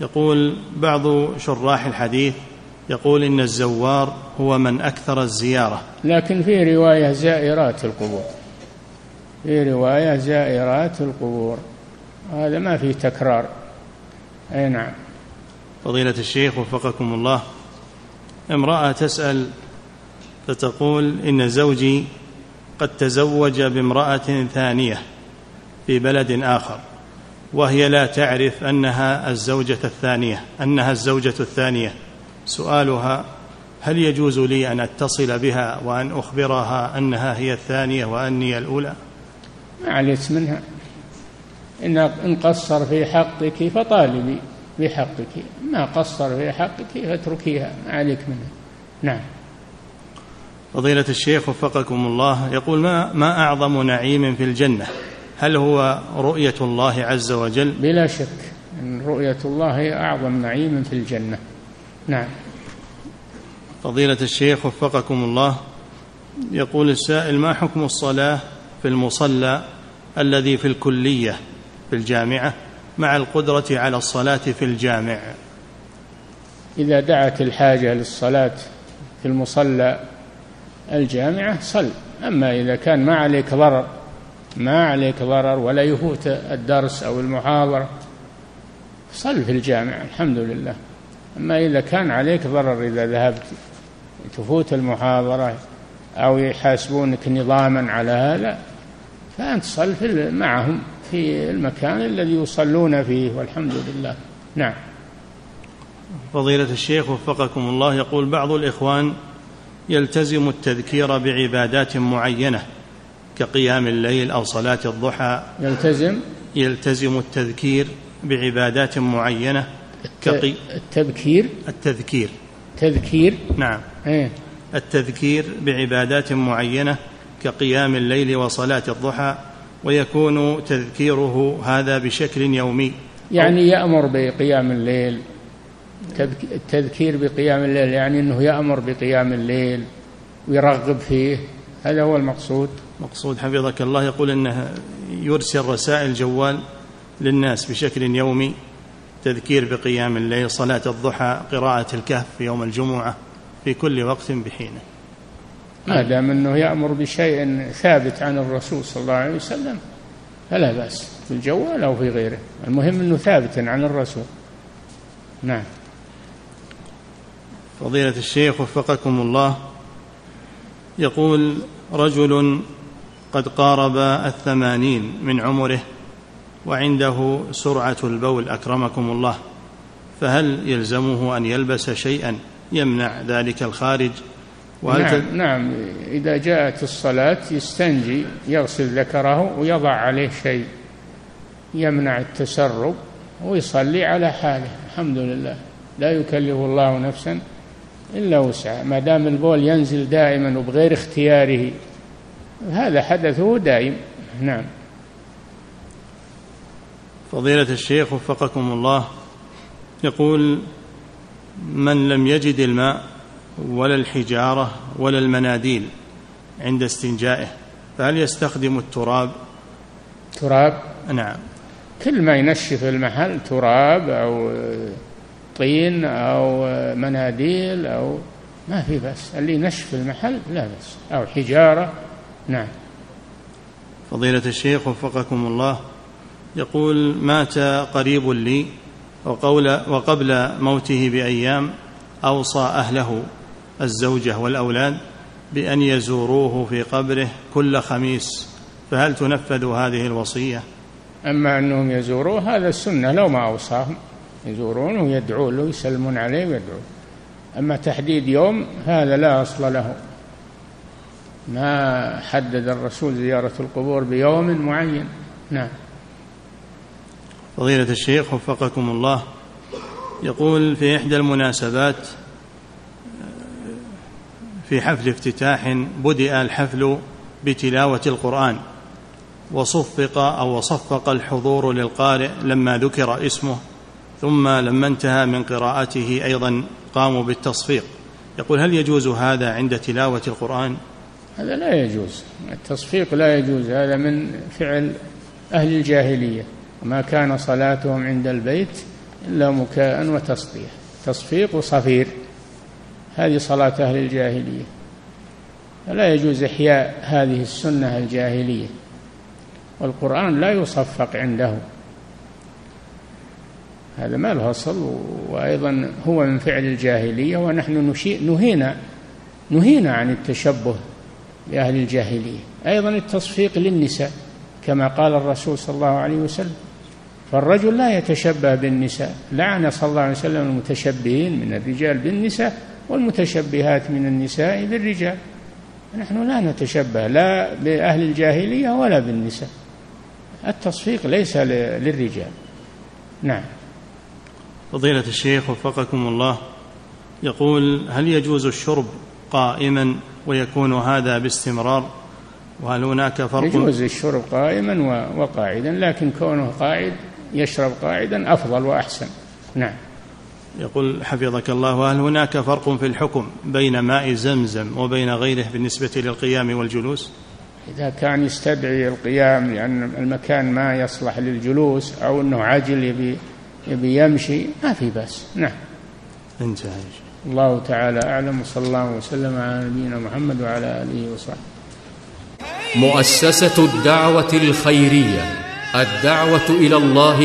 يقول بعض شراح الحديث يقول إن الزوار هو من أكثر الزيارة. لكن في رواية زائرات القبور. في رواية زائرات القبور. هذا ما فيه تكرار. أي نعم. فضيلة الشيخ وفقكم الله امرأة تسأل فتقول إن زوجي قد تزوج بامرأة ثانية في بلد آخر وهي لا تعرف أنها الزوجة الثانية أنها الزوجة الثانية. سؤالها هل يجوز لي أن أتصل بها وأن أخبرها أنها هي الثانية وأني الأولى؟ ما عليك منها. إن إن قصر في حقك فطالبي بحقك. ما قصر في حقك فاتركيها. ما عليك منها. نعم. فضيلة الشيخ وفقكم الله يقول ما ما أعظم نعيم في الجنة؟ هل هو رؤية الله عز وجل؟ بلا شك أن رؤية الله هي أعظم نعيم في الجنة. نعم. فضيلة الشيخ وفقكم الله يقول السائل ما حكم الصلاة في المصلى الذي في الكلية في الجامعة مع القدرة على الصلاة في الجامع. إذا دعت الحاجة للصلاة في المصلى الجامعة صل. أما إذا كان ما عليك ضرر ما عليك ضرر ولا يفوت الدرس أو المحاضرة صل في الجامع الحمد لله. أما إذا كان عليك ضرر إذا ذهبت تفوت المحاضرة أو يحاسبونك نظاما على هذا فأنت صل في معهم في المكان الذي يصلون فيه والحمد لله. نعم. فضيلة الشيخ وفقكم الله يقول بعض الإخوان يلتزم التذكير بعبادات معينة كقيام الليل أو صلاة الضحى. يلتزم؟ يلتزم التذكير بعبادات معينة كقي التبكير التذكير. تذكير؟ نعم. إيه. التذكير بعبادات معينة كقيام الليل وصلاة الضحى ويكون تذكيره هذا بشكل يومي. يعني يأمر بقيام الليل. التذكير بقيام الليل يعني أنه يأمر بقيام الليل ويرغب فيه. هذا هو المقصود. مقصود حفظك الله يقول إنه يرسل رسائل جوال للناس بشكل يومي. تذكير بقيام الليل صلاة الضحى قراءة الكهف في يوم الجمعة في كل وقت بحينه. ما دام أنه يأمر بشيء ثابت عن الرسول صلى الله عليه وسلم. فلا بأس في الجوال أو في غيره. المهم أنه ثابت عن الرسول. نعم. فضيلة الشيخ وفقكم الله يقول رجل قد قارب الثمانين من عمره وعنده سرعة البول أكرمكم الله فهل يلزمه أن يلبس شيئا يمنع ذلك الخارج؟ وهل نعم, نعم. إذا جاءت الصلاة يستنجي يغسل ذكره ويضع عليه شيء يمنع التسرب ويصلي على حاله. الحمد لله. لا يكلف الله نفسا إلا وسعها. ما دام البول ينزل دائما وبغير اختياره هذا حدثه دائم. نعم. فضيلة الشيخ وفقكم الله يقول من لم يجد الماء ولا الحجارة ولا المناديل عند استنجائه فهل يستخدم التراب؟ تراب؟ نعم. كل ما ينشف المحل تراب أو طين أو مناديل أو ما في بس اللي ينشف المحل لا بس أو حجارة نعم. فضيلة الشيخ وفقكم الله يقول مات قريب لي وقول وقبل موته بأيام أوصى أهله. الزوجة والأولاد بأن يزوروه في قبره كل خميس فهل تنفذ هذه الوصية؟ أما أنهم يزوروه هذا السنة لو ما أوصاهم. يزورونه ويدعون له يسلمون عليه ويدعون أما تحديد يوم هذا لا أصل له. ما حدد الرسول زيارة القبور بيوم معين. نعم. فضيلة الشيخ وفقكم الله يقول في إحدى المناسبات في حفل افتتاح بدأ الحفل بتلاوة القرآن وصفق أو وصفق الحضور للقارئ لما ذكر اسمه ثم لما انتهى من قراءته أيضا قاموا بالتصفيق. يقول هل يجوز هذا عند تلاوة القرآن؟ هذا لا يجوز. التصفيق لا يجوز. هذا من فعل أهل الجاهلية. وما كان صلاتهم عند البيت إلا مكاء وتصديح تصفيق وصفير هذه صلاة أهل الجاهلية. فلا يجوز إحياء هذه السنة الجاهلية. والقرآن لا يصفق عنده. هذا ما له أصل وأيضا هو من فعل الجاهلية ونحن نهينا نهينا عن التشبه بأهل الجاهلية. أيضا التصفيق للنساء كما قال الرسول صلى الله عليه وسلم فالرجل لا يتشبه بالنساء. لعن صلى الله عليه وسلم المتشبهين من الرجال بالنساء والمتشبهات من النساء بالرجال. نحن لا نتشبه لا بأهل الجاهلية ولا بالنساء. التصفيق ليس للرجال. نعم. فضيلة الشيخ وفقكم الله يقول هل يجوز الشرب قائما ويكون هذا باستمرار؟ وهل هناك فرق؟ يجوز الشرب قائما وقاعدا لكن كونه قاعد يشرب قاعدا أفضل وأحسن. نعم. يقول حفظك الله هل هناك فرق في الحكم بين ماء زمزم وبين غيره بالنسبة للقيام والجلوس؟ إذا كان يستدعي القيام لأن المكان ما يصلح للجلوس أو أنه عاجل يبي, يبي يمشي ما في بأس. نعم. انتهى الله تعالى أعلم وصلى الله وسلم على نبينا محمد وعلى آله وصحبه. مؤسسة الدعوة الخيرية الدعوة إلى الله